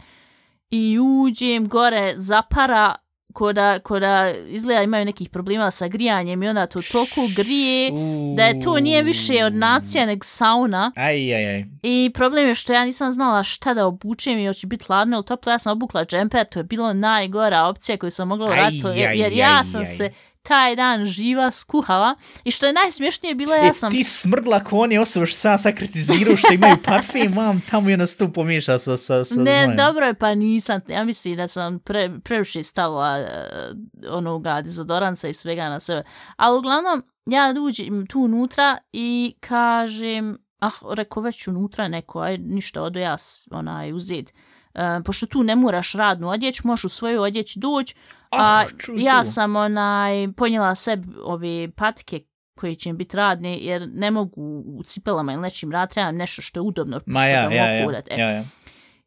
i uđem gore, zapara, koda, koda izgleda imaju nekih problema sa grijanjem i onda to toliko grije da je to nije više od nacija nego sauna. Aj, aj, aj. I problem je što ja nisam znala šta da obučem i hoće biti hladno ili toplo. Ja sam obukla džemper, to je bilo najgora opcija koju sam mogla Aj, uraditi, jer, aj, jer aj, ja sam aj. se taj dan živa skuhala. I što je najsmješnije bilo, ja E, sam... ti smrdla ko oni osobe što sam ja sad kritizirao što imaju parfem, mam, tamo je na stu pomiješa sa, sa, sa Ne, znojem. dobro je, pa nisam. Ja mislim da sam pre, previše stavila uh, onoga dezodoranca i svega na sebe. Ali uglavnom, ja uđem tu unutra i kažem, ah, reko već unutra neko, aj ništa, odo ja onaj uzet. Uh, pošto tu ne moraš radnu odjeć, možeš u svoju odjeć doći, a Ah, čuj ja sam onaj ponijela sebi ove patike koje će biti radne, jer ne mogu u cipelama ili nečim rad, trebam nešto što je udobno, Ma što ja, da ja, mogu ja, urat, e. ja, ja.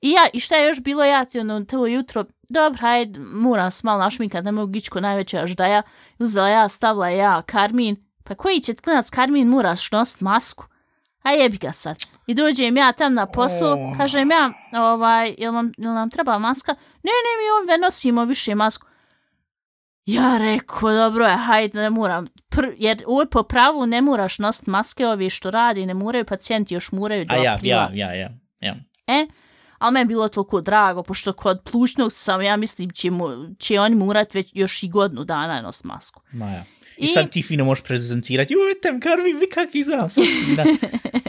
I ja, i šta je još bilo, ja ti ono, to jutro, dobro, hajde, moram se malo našminkat, ne mogu ići ko najveća ždaja, uzela ja, stavila ja karmin, pa koji će klinac karmin, moraš nosit masku, a jebi ga sad. I dođem ja tam na posao, O. kažem ja, ovaj, jel, vam, jel nam treba maska? Ne, ne, mi ove nosimo više masku. Ja rekao, dobro je, hajde, ne moram. Pr jer ovo po pravu ne moraš nositi maske, ovi što radi, ne moraju, pacijenti još moraju do A ja, aprila. ja, ja, ja. ja. E, ali meni bilo toliko drago, pošto kod plućnog sam, ja mislim, će, mu, će oni morat već još i godinu dana nositi masku. Ma ja. I, I- sad ti fino možeš prezentirati, joj, tem, karvi, vi kak izgledam, sad fina.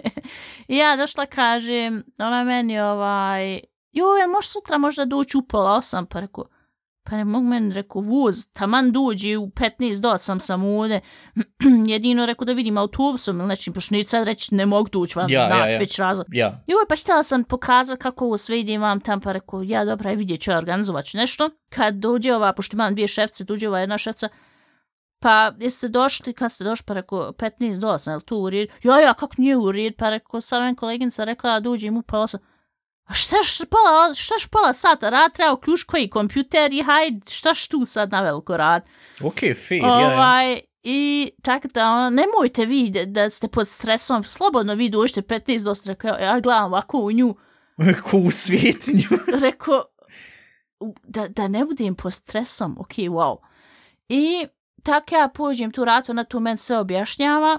I ja došla kažem, ona meni ovaj, joj, jel možeš sutra možda doći u pola osam, pa rekao, pa ne mogu meni, rekao, voz, taman dođe u 15 do 8 sam ovdje, jedino rekao da vidim autobusom ili nečim, pošto neću sad reći ne mogu doći, vam Ja, ja, ja, naći ja. već razlog. Ja, Joj, pa htjela sam pokazat kako ovo sve ide vam tam, pa rekao, ja dobra, vidjet ću ja organizovat ću nešto. Kad dođe ova, pošto imam dvije šefce, dođe ova jedna šefca, pa jeste došli, kad ste došli, pa rekao, 15 do 8, je li to u red? Ja, ja, kako nije u red? Pa rekao, sam meni koleginica rekla da dođem u pola 8. A šta š pola, šta š pola sata rad, treba uključ koji kompjuter i hajde, šta š tu sad na veliko rad? ok, fair, ja, ja. Ovaj, I tako da, ono, nemojte vi da, da ste pod stresom, slobodno vi dođete 15 do 8, rekao, ja gledam ovako u nju, Ko u svijetinju. rekao, da, da ne budem pod stresom, ok, wow. I tako ja pođem tu ratu, ona tu men sve objašnjava,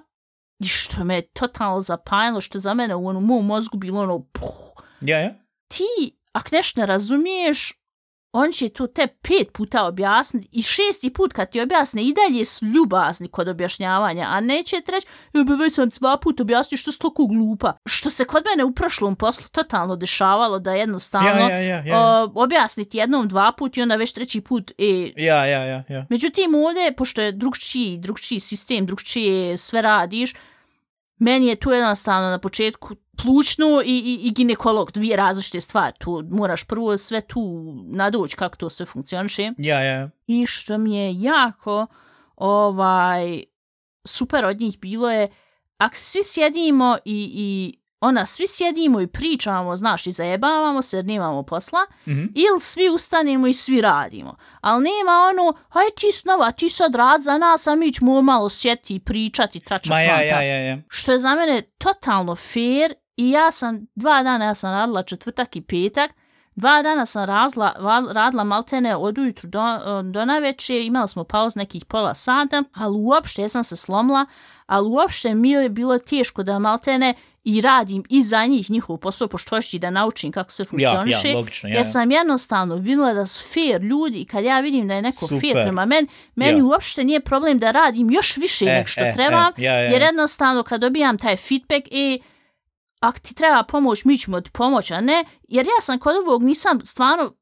i što me je totalno zapanjilo, što za mene u onom mom mozgu bilo ono, puh, ja, ja. ti, ako nešto ne razumiješ, on će to te pet puta objasniti i šesti put kad ti objasne i dalje su ljubazni kod objašnjavanja, a neće treći, ja bi već sam dva put objasnio što si toliko glupa. Što se kod mene u prošlom poslu totalno dešavalo da jednostavno Ja, ja, ja, ja. o, objasniti jednom, dva put i onda već treći put e, Ja, ja, ja, ja. Međutim, ovdje, pošto je drugčiji, drugčiji sistem, drugčije sve radiš, meni je tu jednostavno na početku plućno i, i, i ginekolog, dvije različite stvari. Tu moraš prvo sve tu nadoći kako to sve funkcioniše. Ja, ja. I što mi je jako ovaj super od njih bilo je, ako svi sjedimo i, i ona, svi sjedimo i pričamo, znaš, i zajebavamo se jer nemamo posla, Mhm. ili svi ustanemo i svi radimo. Ali nema ono, aj ti snova, ti sad rad za nas, a mi ćemo malo sjeti i pričati, tračati ja, ja, ja, ja. Što je za mene totalno fair i ja sam, dva dana ja sam radila četvrtak i petak, dva dana sam razla, radila maltene od ujutru do, do naveče, imali smo pauz nekih pola sata, ali uopšte ja sam se slomila, ali uopšte mi je bilo teško da maltene i radim i za njih njihov posao, pošto hoću i da naučim kako se Ja, funkcioniše. ja, logično, ja. Jer sam jednostavno vidjela da su fair ljudi i kad ja vidim da je neko Super. fair prema meni, meni Ja. uopšte nije problem da radim još više E, nego što e, trebam, e, ja, ja, jer ja. jednostavno kad dobijam taj feedback i ako ti treba pomoć, mi ćemo ti pomoć, a ne, jer ja sam kod ovog nisam stvarno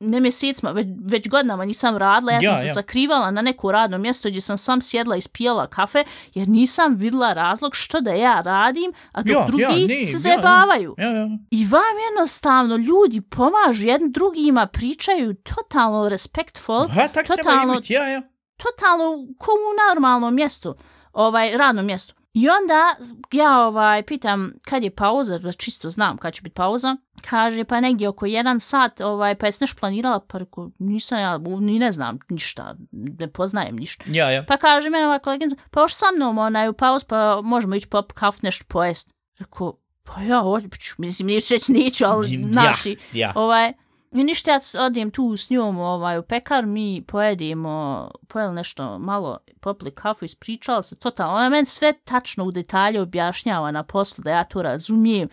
ne mjesecima, već, već godinama nisam radila, ja, Ja, sam se ja. sakrivala na neko radno mjesto gdje sam sam sjedla i spijela kafe, jer nisam vidjela razlog što da ja radim, a dok Ja, ja, drugi ne, se ja, zajebavaju. Ja, ja. I vam jednostavno ljudi pomažu jedni drugima, pričaju totalno respectful, Ha, tak totalno- ja, ja. totalno ko u normalnom mjestu, ovaj, radnom mjestu. I onda ja ovaj, pitam kad je pauza, da čisto znam kad će biti pauza. Kaže pa negdje oko jedan sat, ovaj, pa jesi nešto planirala? Pa rekao, nisam ja, ni ne znam ništa, ne poznajem ništa. Ja, ja. Pa kaže meni ova koleginica, pa još sa mnom onaj u pauz, pa možemo ići pop kaf nešto pojest. Rekao, pa ja hoću, mislim, neću reći neću, ali Ja, naši. ja. Ovaj, i ništa, ja odem tu s njom ovaj, u pekar, mi pojedemo, pojeli nešto malo, popili kafu, ispričala se totalno. Ona meni sve tačno u detalje objašnjava na poslu, da ja to razumijem.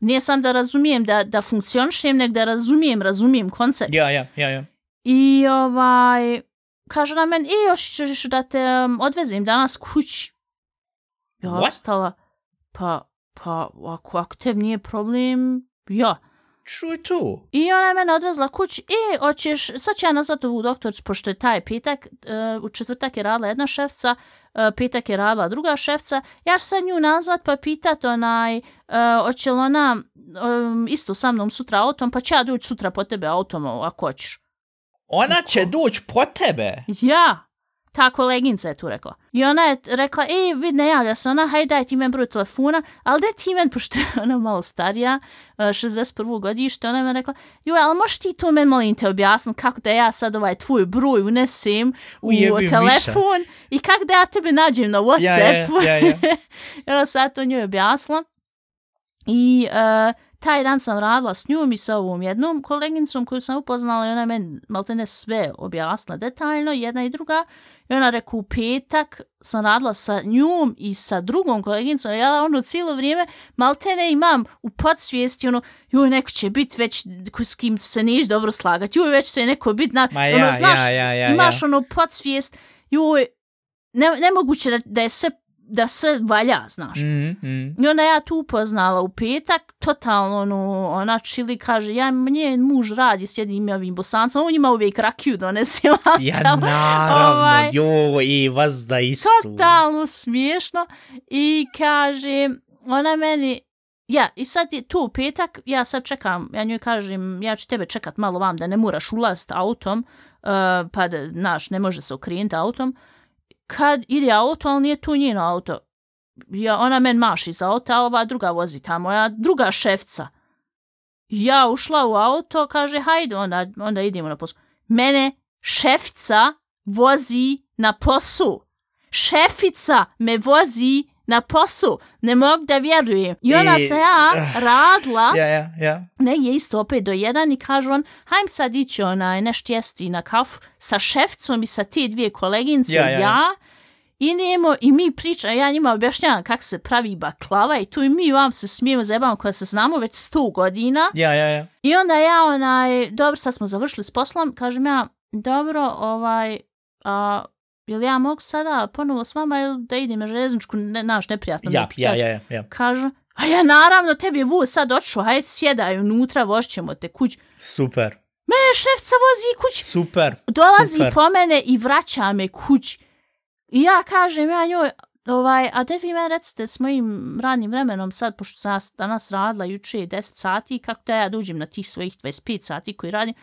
Nije sam da razumijem da, da funkcionišem, nego da razumijem, razumijem koncept. Ja, ja, ja, ja. I ovaj, kaže na meni, i još ćeš da te um, odvezem danas kući. Ja What? ostala, pa, pa, ako, ako te nije problem, ja. Čuj tu. I ona je mene odvezla kući i hoćeš, sad ću ja nazvat ovu doktoricu, pošto je taj petak, uh, u četvrtak je radila jedna šefca, uh, petak je radila druga šefca, ja ću sad nju nazvat pa pitat onaj, uh, hoće li ona um, isto sa mnom sutra autom, pa ću ja doći sutra po tebe autom ako hoćeš. Ona će doći po tebe. Ja, ta koleginca je tu rekla. I ona je rekla, ej, vid, ne javlja se ona, hajde daj ti men broj telefona, ali daj ti men, pošto je ona malo starija, eh, 61. godište, ona je rekla, joj, ali možeš ti to men, molim te, objasniti kako da ja sad ovaj tvoj broj unesem u miša. telefon i kako da ja tebe nađem na Ja, Whatsappu. ja, ja, ja. I ona sad to njoj objasnila. I uh, taj dan sam radila s njom i sa ovom jednom koleginicom koju sam upoznala i ona je meni maltene sve objasnila detaljno, jedna i druga. I ona rekao u petak sam radila sa njom i sa drugom koleginicom. Ja ono cijelo vrijeme maltene imam u podsvijesti ono, joj neko će biti već s kim se neš dobro slagati, joj već će neko biti, na, Ma ja, ono, znaš, ja, ja, ja, imaš ja. ono podsvijest, joj, ne, nemoguće da, da je sve da sve valja, znaš. Mm, mm. I onda ja tu upoznala u petak, totalno, ono, ona čili kaže, ja, nje muž radi s jednim ovim bosancom, on ima uvijek rakiju donesi. Ja, naravno, Ovaj, jo, i vas da istu. totalno smiješno. I kaže, ona meni, ja, i sad je tu petak, ja sad čekam, ja njoj kažem, ja ću tebe čekat malo vam da ne moraš ulaziti autom, uh, pa da, znaš, ne može se okrenuti autom. Kad ide auto, ali nije tu njeno auto. Ja, ona men maši za auto, a ova druga vozi tamo, moja druga šefca. Ja ušla u auto, kaže, hajde, onda, onda idemo na posao. Mene šefica vozi na posao. Šefica me vozi na posao. Ne mogu da vjerujem. I onda I- se ja radila, Ja, ja, ja. negdje isto opet do jedan i kažu on, hajm sad ići onaj, nešto jesti na kafu sa šefcom i sa te dvije koleginice, Ja, ja, ja. I nemo, i mi priča, ja njima objašnjavam kako se pravi baklava i tu i mi vam se smijemo zebamo koja se znamo već 100 godina. Ja, ja, ja. I onda ja onaj, dobro, sad smo završili s poslom, kažem ja, dobro, ovaj, a, jel ja mogu sada ponovo s vama ili da idem na železničku, ne, naš neprijatno Ja, me ja, ja, ja, ja. Kažu, a ja naravno, tebi je vuz sad očuo, hajde sjedaj unutra, vošćemo te kuć. Super, Mene šefca vozi kuć, super. dolazi Super. po mene i vraća me kuć. I ja kažem, ja njoj, ovaj, a te vi meni recite s mojim radnim vremenom sad, pošto sam danas radila juče 10 sati, kako da ja dođem na tih svojih 25 sati koji radim.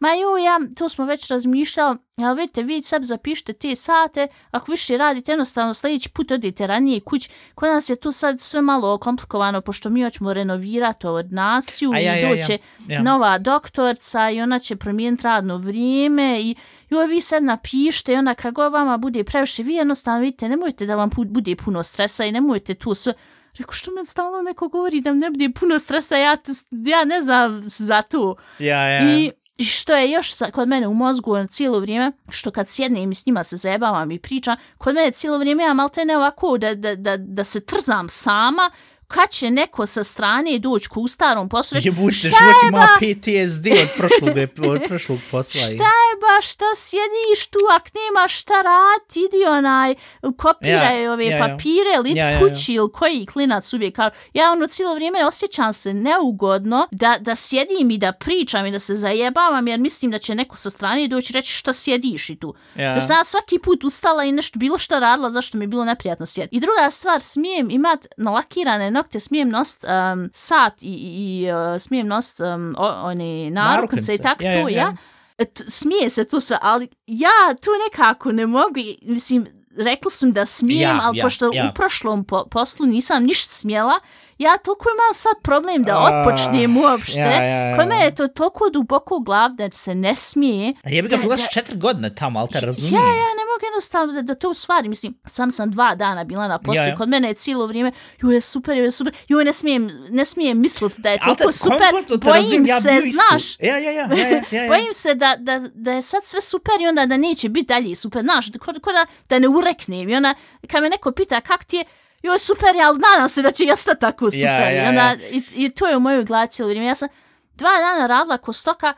Ma ju, ja, to smo već razmišljali, ali vidite, vi sad zapišite te sate, ako više radite, jednostavno sljedeći put odite ranije kuć. Kod nas je tu sad sve malo komplikovano, pošto mi hoćemo renovirati ordinaciju ja, i ja, ja. doće Ja. nova doktorca i ona će promijeniti radno vrijeme i joj vi sad napište i onda kako vama bude previše, vi jednostavno vidite, nemojte da vam bude puno stresa i nemojte tu sve Rekao, što me stalno neko govori da ne bude puno stresa, ja, ja ne znam za to. Ja, ja. I što je još sa, kod mene u mozgu ono, cijelo vrijeme, što kad sjednem i s njima se zajebavam i pričam, kod mene cijelo vrijeme ja malte ne ovako da, da, da, da se trzam sama, kad će neko sa strane doći ku starom poslu, reći, Jebute, šta život je ima ba, PTSD od prošlog, od prošlog posla. šta je ba, šta sjediš tu, ak nemaš šta rad, idi onaj, kopiraj Ja, ove ja, ja. papire, lit Ja, ja, ja. kući ili koji klinac uvijek kao, ja ono cijelo vrijeme osjećam se neugodno da, da sjedim i da pričam i da se zajebavam jer mislim da će neko sa strane doći reći šta sjediš i tu. Ja. Da sam ja svaki put ustala i nešto bilo šta radila zašto mi je bilo neprijatno sjediti. I druga stvar, smijem imat nalakirane nokte, smijem nost um, sat i, i uh, smijem nost um, o, one naruknice i tako Ja, to, ja, ja. ja. Et, smije se to sve, ali ja tu nekako ne mogu, mislim, rekla sam da smijem, Ja, ali ja, pošto ja. u prošlom po, poslu nisam ništa smjela, ja toliko imam sad problem da Ah, otpočnem uopšte. ja, ja, ja. Kod mene je to toliko duboko u glav da se ne smije. A jebi ga, Da, pogledaš da- četiri godine tamo, ali te Ja, razumijem. ja ne mogu jednostavno da, da to stvari. Mislim, sam sam dva dana bila na poslu Ja, ja, ja. ja. kod mene je cijelo vrijeme, ju je super, ju je super, ju ne smijem, ne smijem misliti da je Ali te toliko super, bojim razumijem, ja se, isto. znaš, Ja, ja, ja, ja, ja, ja, ja. bojim se da, da, da je sad sve super i onda da neće biti dalje super, znaš, da, ko, ko da, da ne ureknem i onda kad me neko pita kak ti je, joj super, je, ali nadam se da će ostati tako super. Ja, ja, I, onda, ja. i, I to je u mojoj glavi cijelo vrijeme. Ja sam dva dana radila ko stoka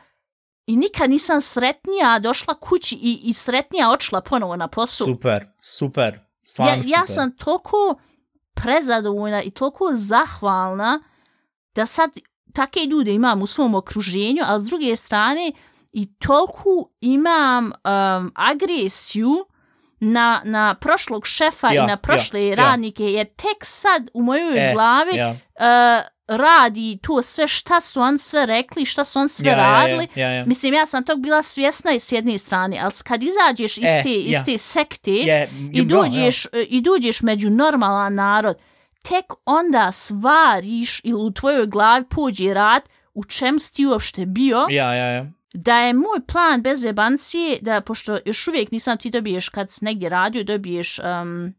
i nikad nisam sretnija došla kući i, i sretnija odšla ponovo na posao. Super, super. Stvarno Ja, super. ja sam toliko prezadovoljna i toliko zahvalna da sad take ljude imam u svom okruženju, a s druge strane i toliko imam um, agresiju na, na prošlog šefa Ja, i na prošle ja, ja. radnike, jer tek sad u mojoj E, glavi Ja, uh, radi to sve šta su on sve rekli, šta su on sve ja, ja, radili. Ja, ja, ja. Mislim, ja sam tog bila svjesna i s jedne strane, ali kad izađeš iz E, te, iz ja. te sekte Je, i, dođeš, i dođeš među normalan narod, tek onda svariš ili u tvojoj glavi pođe rad u čem si ti uopšte bio, Ja, ja, ja. da je moj plan bez jebancije, da pošto još uvijek nisam ti dobiješ kad si negdje radio, dobiješ um,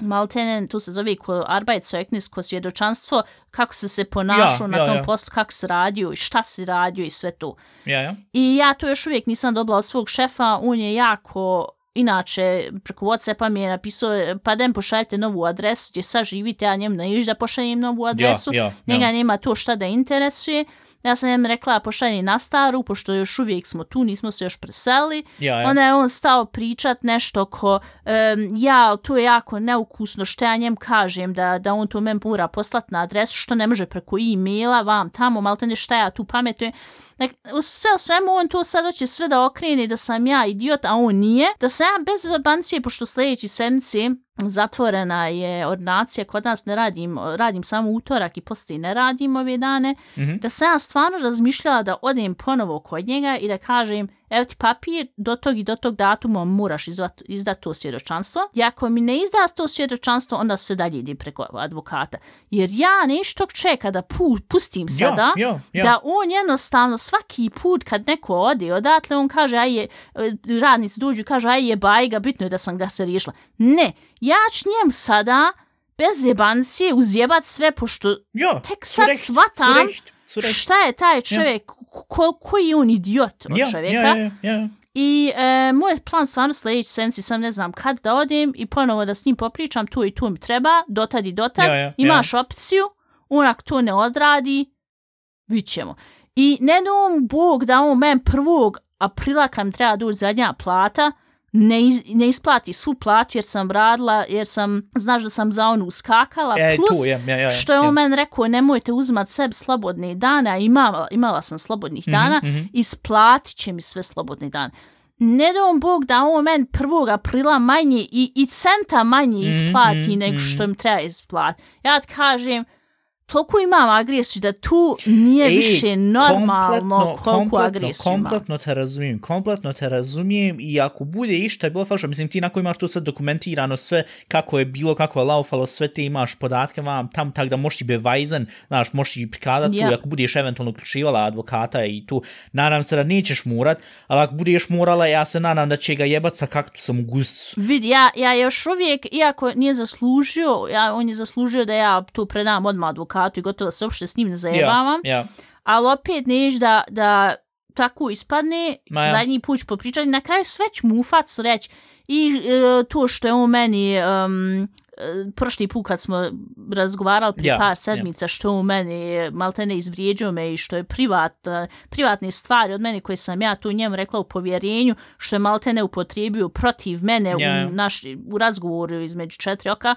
maltene, tu se zove ko Arbeitszeugnis, ko svjedočanstvo, kako se se ponašao Ja, na ja, tom ja. poslu, kako se radio i šta se radio i sve to. Ja, ja. I ja to još uvijek nisam dobila od svog šefa, on je jako, inače, preko Whatsappa mi je napisao, pa da mi pošaljete novu adresu gdje sad živite, ja njemu ne da pošaljem novu adresu, ja, ja. njega nema to šta da interesuje. Ja sam njemu rekla pošalji na staru, pošto još uvijek smo tu, nismo se još preselili. Ja, ja. Onda je on stao pričat nešto ko, um, ja, to je jako neukusno što ja njem kažem da, da on to meni mora poslat na adresu, što ne može preko e-maila, vam tamo, malo te šta ja tu pametujem. Nek, u sve o svemu on to sad hoće sve da okrene da sam ja idiot, a on nije. Da sam ja bez zabancije, pošto sljedeći sedmici zatvorena je ordinacija, kod nas ne radim, radim samo utorak i poslije ne radim ove dane, Mhm. da sam ja stvarno razmišljala da odem ponovo kod njega i da kažem, evo ti papir, do tog i do tog datuma moraš izvat, izdat to svjedočanstvo. I ako mi ne izda to svjedočanstvo, onda sve dalje ide preko advokata. Jer ja nešto čeka da pu, pustim sada, ja, ja. da on jednostavno svaki put kad neko ode odatle, on kaže, aj je, e, radnici dođu kaže, aj je bajga, bitno je da sam ga se riješila. Ne, ja ću njem sada bez jebancije uzjebat sve, pošto Ja, tek sad shvatam šta je taj čovjek, ko, koji je on idiot od Ja, čovjeka. ja, ja, ja. I e, moj plan stvarno sljedeći senci sam ne znam kad da odem i ponovo da s njim popričam, tu i tu mi treba, dotad i dotad, Ja, ja, imaš opciju, on ako to ne odradi, vidit ćemo. I ne dom Bog da on men prvog aprila kad mi treba doći zadnja plata, ne, iz, ne isplati svu platu jer sam radila, jer sam, znaš da sam za onu uskakala, E, plus tu je, ja, ja, što je on men rekao, nemojte uzmat sebi slobodne dane, a imala, imala sam slobodnih dana, mhm. isplatit će mi sve slobodne dane. Ne dom Bog da on men 1. aprila manje i, i centa manje isplati mhm, nego mhm. što im treba isplati. Ja ti kažem, toliko imam agresiju da tu nije Ej, više normalno kompletno- koliko agresiju imam. Kompletno te razumijem, kompletno te razumijem i ako bude išta bilo falšno, mislim ti nako imaš to sve dokumentirano, sve kako je bilo, kako je laufalo, sve te imaš podatke vam tam, tak da možeš ti bevajzen, znaš, možeš ti prikazati Ja. tu, ako budeš eventualno uključivala advokata i tu, nadam se da nećeš morat, ali ako budeš morala, ja se nadam da će ga jebat sa kaktusom u guscu. Vidi, ja, ja još uvijek, iako nije zaslužio, ja, on je zaslužio da ja tu predam odmah advokatu i gotovo se uopšte s njim ne zajebavam. Ja, ja. ali opet neš da, da tako ispadne, Ma ja. zadnji put ću popričati, na kraju sve ću mu u facu reći i e, to što je on meni um, prošli put kad smo razgovarali prije Ja, par sedmica što on meni maltene izvrijeđao me i što je privat, privatne stvari od mene koje sam ja tu njemu rekla u povjerenju što je maltene upotrijebio protiv mene Ja. u, naš, u razgovoru između četiri oka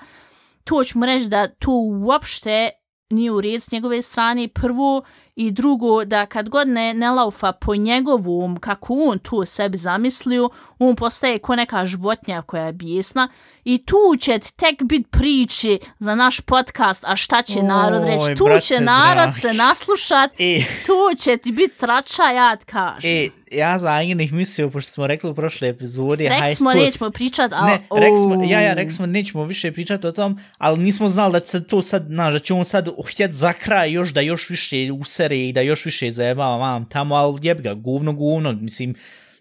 to ću mu reći da to uopšte nije u red s njegove strane, prvo, i drugo, da kad god ne, ne laufa po njegovom, kako on tu sebi zamislio, on postaje ko neka životnja koja je bijesna i tu će tek bit priči za naš podcast, a šta će narod Oj, reći? Tu brate će narod dragi. se naslušat, E, tu će ti bit trača, ja ti kažem. e, ja sam eigentlich mislio, pošto smo rekli u prošle epizodi, haj, smo, to- nećemo pričat, ali... Ne, rekli smo, ja, ja, rekli smo, nećemo više pričati o tom, ali nismo znali da će to sad, znaš, da će on sad htjet za kraj još da još više usere i da još više zajebava vam tamo, ali jeb ga, govno, govno, mislim,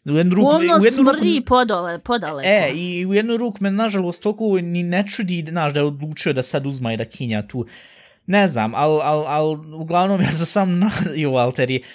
u jednu ruku... Govno u jednu smrdi ruku, podole, podaleko. E, i u jednu ruku me, nažalost, toliko ni ne čudi, znaš, da je odlučio da sad uzma i da kinja tu. Ne znam, ali al, al, uglavnom ja sam sam na, jo, Alteri, ko-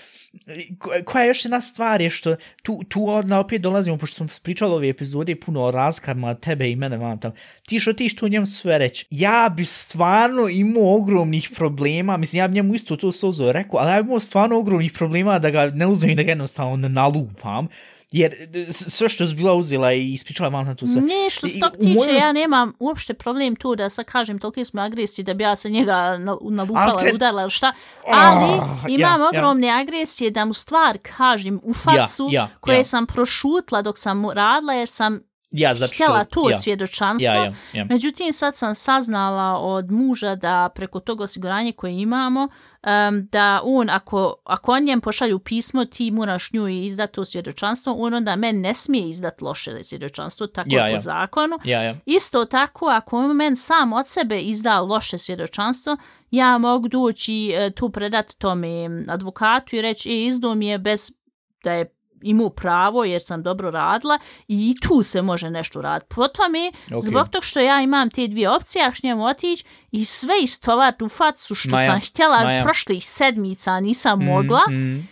koja je još jedna stvar je što tu, tu odna opet dolazimo, pošto smo pričali ove epizode puno o razkarma tebe i mene vam tam. Ti što ti što u njemu sve reći. Ja bi stvarno imao ogromnih problema, mislim ja bi njemu isto to sozo rekao, ali ja bi imao stvarno ogromnih problema da ga ne uzmem i da ga jednostavno ne nalupam. Jer sve što je bila uzela i ispričala vam na to sve. Ne, što se tog u tiče, mojoj- ja nemam uopšte problem tu da sad kažem toliko smo agresiji da bi ja se njega na- nalupala, te- udarila ili šta, ali Ah, imam ja, ja. ogromne agresije da mu stvar kažem u facu ja, koje ja. sam prošutla dok sam mu radila jer sam Ja, zato što... htjela to ja, svjedočanstvo. ja, ja, ja. Međutim, sad sam saznala od muža da preko tog osiguranja koje imamo, um, da on, ako, ako on njem pošalju pismo, ti moraš nju izdati to svjedočanstvo, on onda meni ne smije izdati loše svjedočanstvo, tako Ja, je po ja. zakonu. Ja, ja. Isto tako, ako on men sam od sebe izda loše svjedočanstvo, ja mogu doći e, tu predat tome advokatu i reći, e, izdao mi je bez da je imao pravo jer sam dobro radila i tu se može nešto raditi. Po tome, Ok. zbog tog što ja imam te dvije opcije, ja ću njemu otići i sve istovat u facu što Ma ja, sam htjela ma ja. prošlih sedmica, nisam mogla. Mm,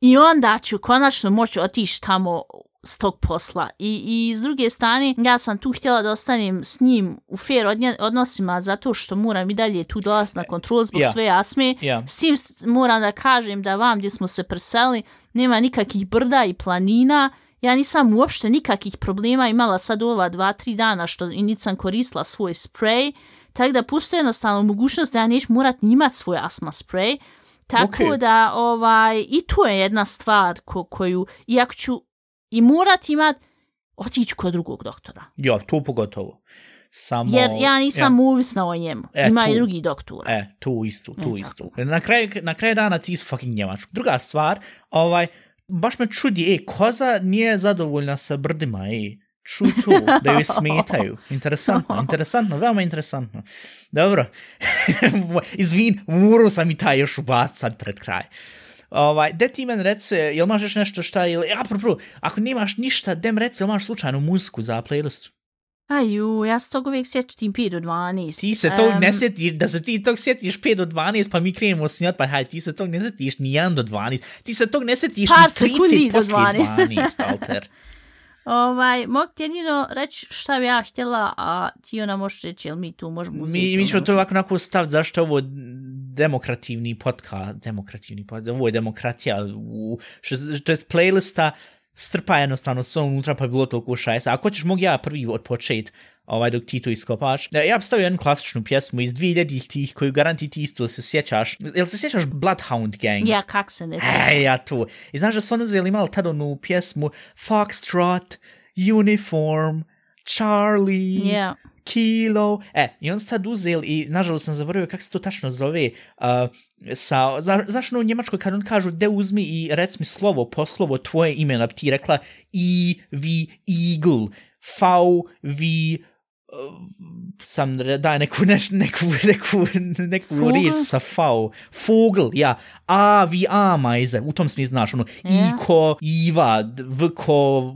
I onda ću konačno moći otići tamo s tog posla. I, I s druge strane, ja sam tu htjela da ostanem s njim u fair odnosima zato što moram i dalje tu dolaziti na kontrol zbog Ja. sve asme. Ja. S tim moram da kažem da vam gdje smo se preseli nema nikakvih brda i planina. Ja nisam uopšte nikakvih problema imala sad ova dva, tri dana što i nisam koristila svoj sprej. Tako da postoji jednostavno mogućnost da ja neću morat ni imat svoj asma sprej. Tako Ok. da ovaj, i to je jedna stvar ko, koju, iako ću i morat imat, otići kod drugog doktora. ja, to pogotovo. Samo, Jer ja nisam uvisna o njemu. E, Ima i tu. drugi doktora. E, tu isto, tu E, isto. Na kraju, na kraju dana ti su fucking njemačko. Druga stvar, ovaj, baš me čudi, ej, koza nije zadovoljna sa brdima, ej. Čuj tu, da joj smetaju. Interesantno, interesantno, veoma interesantno. Dobro. Izvin, morao sam i taj još ubast sad pred kraj. Ovaj, de ti men rece, jel imaš još nešto šta, ili, apropo, ako nemaš ništa, dem rece, jel imaš slučajnu muziku za playlistu? Aju, ja se tog uvijek sjećam tim 5 do 12. Ti se tog Em, ne sjetiš, da se ti tog sjetiš 5 do 12, pa mi krenemo snijat, pa haj, ti se tog ne sjetiš ni 1 do 12, ti se tog ne sjetiš ni 30 sekundi do poslije 12. 12, alter. Ovaj, mogu ti jedino reći šta bi ja htjela, a ti ona možeš reći, jel mi tu možemo uzeti. Mi, mi ono ćemo to možemo- ovako onako staviti zašto ovo demokrativni podcast, demokrativni podcast, ovo je demokratija, u, što, to je playlista, strpa jednostavno sve unutra pa bi bilo toliko šajsa. Ako ćeš mogu ja prvi od počet, ovaj, dok ti to iskopaš. Ja bi stavio jednu klasičnu pjesmu iz 2000 tih koju garanti ti isto se sjećaš. Jel se sjećaš Bloodhound Gang? Ja, kak se ne sjećam. E, ja tu. I znaš da su oni uzeli imali tada onu pjesmu Foxtrot, Uniform, Charlie, Ja. Kilo. E, i on su tad uzeli i nažalost sam zaboravio kako se to tačno zove. Uh, sa, za, zašto ono u Njemačkoj kad on kažu de uzmi i rec mi slovo po slovo tvoje ime, da bi ti rekla I, V, Eagle, V, V, sam daj neku, neš, neku, neku, neku Vogel? riječ sa V. Fogel, ja. A, vi, a, majze. U tom smislu, znaš, ono, Ja. Iko, Iva, d- Vko,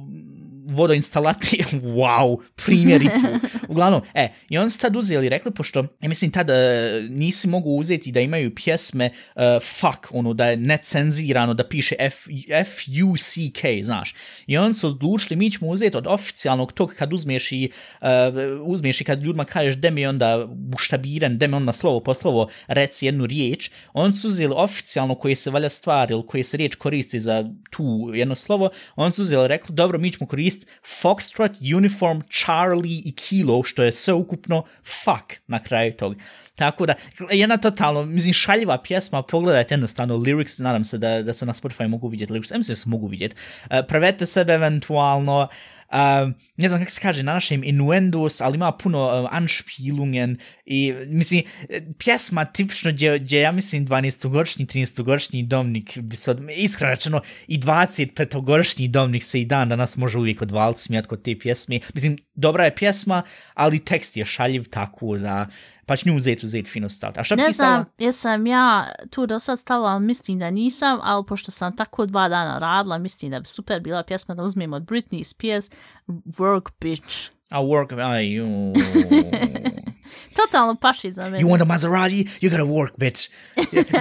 vodoinstalacije, wow, primjeri tu. Uglavnom, e, i on su tad uzeli rekli, pošto, ja mislim, tad uh, nisi mogu uzeti da imaju pjesme uh, fuck, ono, da je necenzirano, da piše F, F-U-C-K, znaš. I oni su odlučili, mi ćemo uzeti od oficijalnog tog kad uzmeš i, uh, uzmeš i kad ljudima kažeš de mi onda buštabiren, de mi onda slovo po slovo reci jednu riječ, on su uzeli oficijalno koje se valja stvar ili koje se riječ koristi za tu jedno slovo, on su uzeli rekli, dobro, mi ćemo koristiti Foxtrot, Uniform, Charlie i Kilo, što je sve ukupno fuck na kraju tog. Tako da, jedna totalno, mislim, šaljiva pjesma, pogledajte jednostavno lyrics, nadam se da, da se na Spotify mogu vidjeti lyrics, ja mislim da se mogu vidjeti. E, uh, prevete sebe eventualno, uh, um, ne znam kako se kaže na našem innuendos, ali ima puno uh, anspielungen i mislim, pjesma tipično gdje, gdje ja mislim 12-godišnji, 13-godišnji domnik bi se, iskreno rečeno i 25-godišnji domnik se i dan danas može uvijek odvaliti smijat kod te pjesme. Mislim, dobra je pjesma, ali tekst je šaljiv tako da pa ću nju uzeti, uzeti fino staviti. A šta bi Ne ti stavila? znam, jesam ja tu do sad stavila, ali mislim da nisam, ali pošto sam tako dva dana radila, mislim da bi super bila pjesma da uzmem od Britney Spears, Work Bitch. A work, aj, ju. Totalno paši za mene. You want a Maserati? You gotta work, bitch.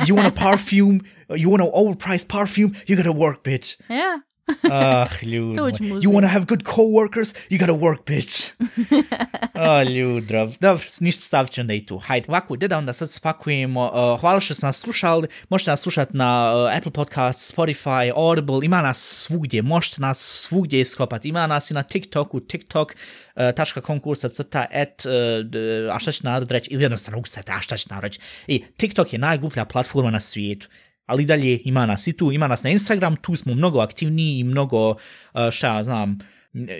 You want a perfume? You want an overpriced perfume? You gotta work, bitch. Ja, Ah, ljud. To moj. ću mu You wanna have good coworkers? You gotta work, bitch. oh, ljud, drob. Dobro, ništa stavit ću onda i tu. Hajde, ovako, gdje da onda sad spakujemo. Uh, hvala što ste nas slušali. Možete nas slušati na uh, Apple Podcast, Spotify, Audible. Ima nas svugdje. Možete nas svugdje iskopati. Ima nas i na TikToku, tiktok.com kursa crta et, uh, a šta će narod reći? Ili jednostavno ukucajte, a šta će narod reći? I TikTok je najgluplja platforma na svijetu ali dalje ima nas i tu, ima nas na Instagram, tu smo mnogo aktivniji i mnogo, uh, šta ja znam, e,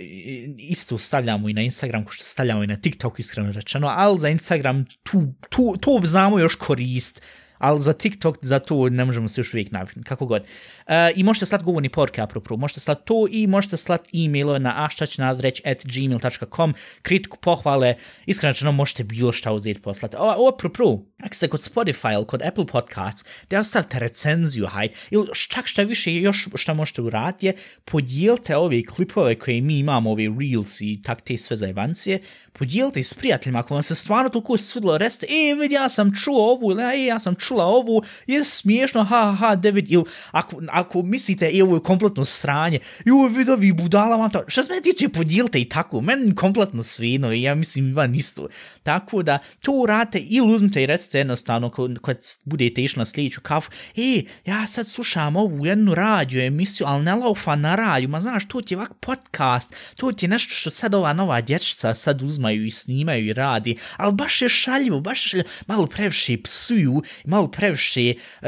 isto stavljamo i na Instagram ko što stavljamo i na TikTok iskreno rečeno, ali za Instagram tu, tu, to znamo još korist, ali za TikTok, za to ne možemo se još uvijek naviknuti, kako god. Uh, I možete slati govorni porke, apropo, možete slati to i možete slati e-mailove na aštačnadreć at gmail.com, kritiku, pohvale, iskreno možete bilo šta uzeti poslati. O, o, apropo, ako ste kod Spotify ili kod Apple Podcasts, da ostavite recenziju, haj, ili čak šta više još šta možete uraditi je, podijelite ove klipove koje mi imamo, ove reels i tak te sve zajebancije, podijelite s prijateljima, ako vam se stvarno toliko svidilo, reste, e, vidi, ja sam čuo ovu, ili, e, ja sam čula ovu, je smiješno, ha, ha, ha, David, ili, ako, ako mislite, e, ovo je kompletno sranje, jo, vidi, vi budala vam to, što se mene tiče, podijelite i tako, meni kompletno svino, i ja mislim, van isto, tako da, to urate, ili uzmite i recite jednostavno, kad budete išli na sljedeću kafu, e, ja sad slušam ovu jednu radio emisiju, ali ne laufa na radio, ma znaš, to ti je ovak podcast, to ti je nešto što sad ova nova dječica sad uzmaju i snimaju i radi, ali baš je šaljivo, baš je šaljivo, malo previše psuju, malo previše uh,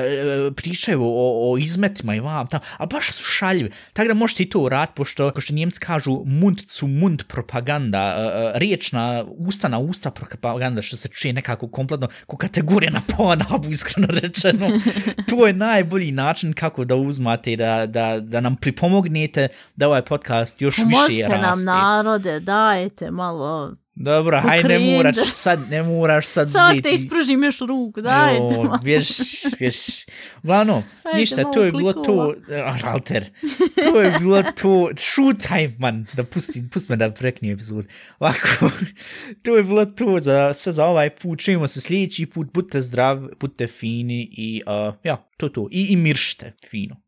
pričaju o, o izmetima i vam tam, a baš su šaljivi, tako da možete i to urati, pošto, pošto njemci kažu mund zu mund propaganda, uh, riječ na usta na usta propaganda, što se čuje nekako kompletno ko kategorija na Pornhubu, iskreno rečeno. to je najbolji način kako da uzmate, da, da, da nam pripomognete da ovaj podcast još Pomozite više raste. nam narode, dajte malo. Dobro, haj ne moraš sad, ne moraš sad Sad zeti. te ispružim još ruku, dajte Jo, vješ, vješ. Uglavnom, Ajde, ništa, to je bilo to, eh, Alter, to je bilo to, šutaj, man, da pusti, pust me da preknem epizod. Ovako, to je bilo to za, sve za ovaj put, čujemo se sljedeći put, budite zdrav, budite fini i, uh, ja, to to, i, i miršte fino.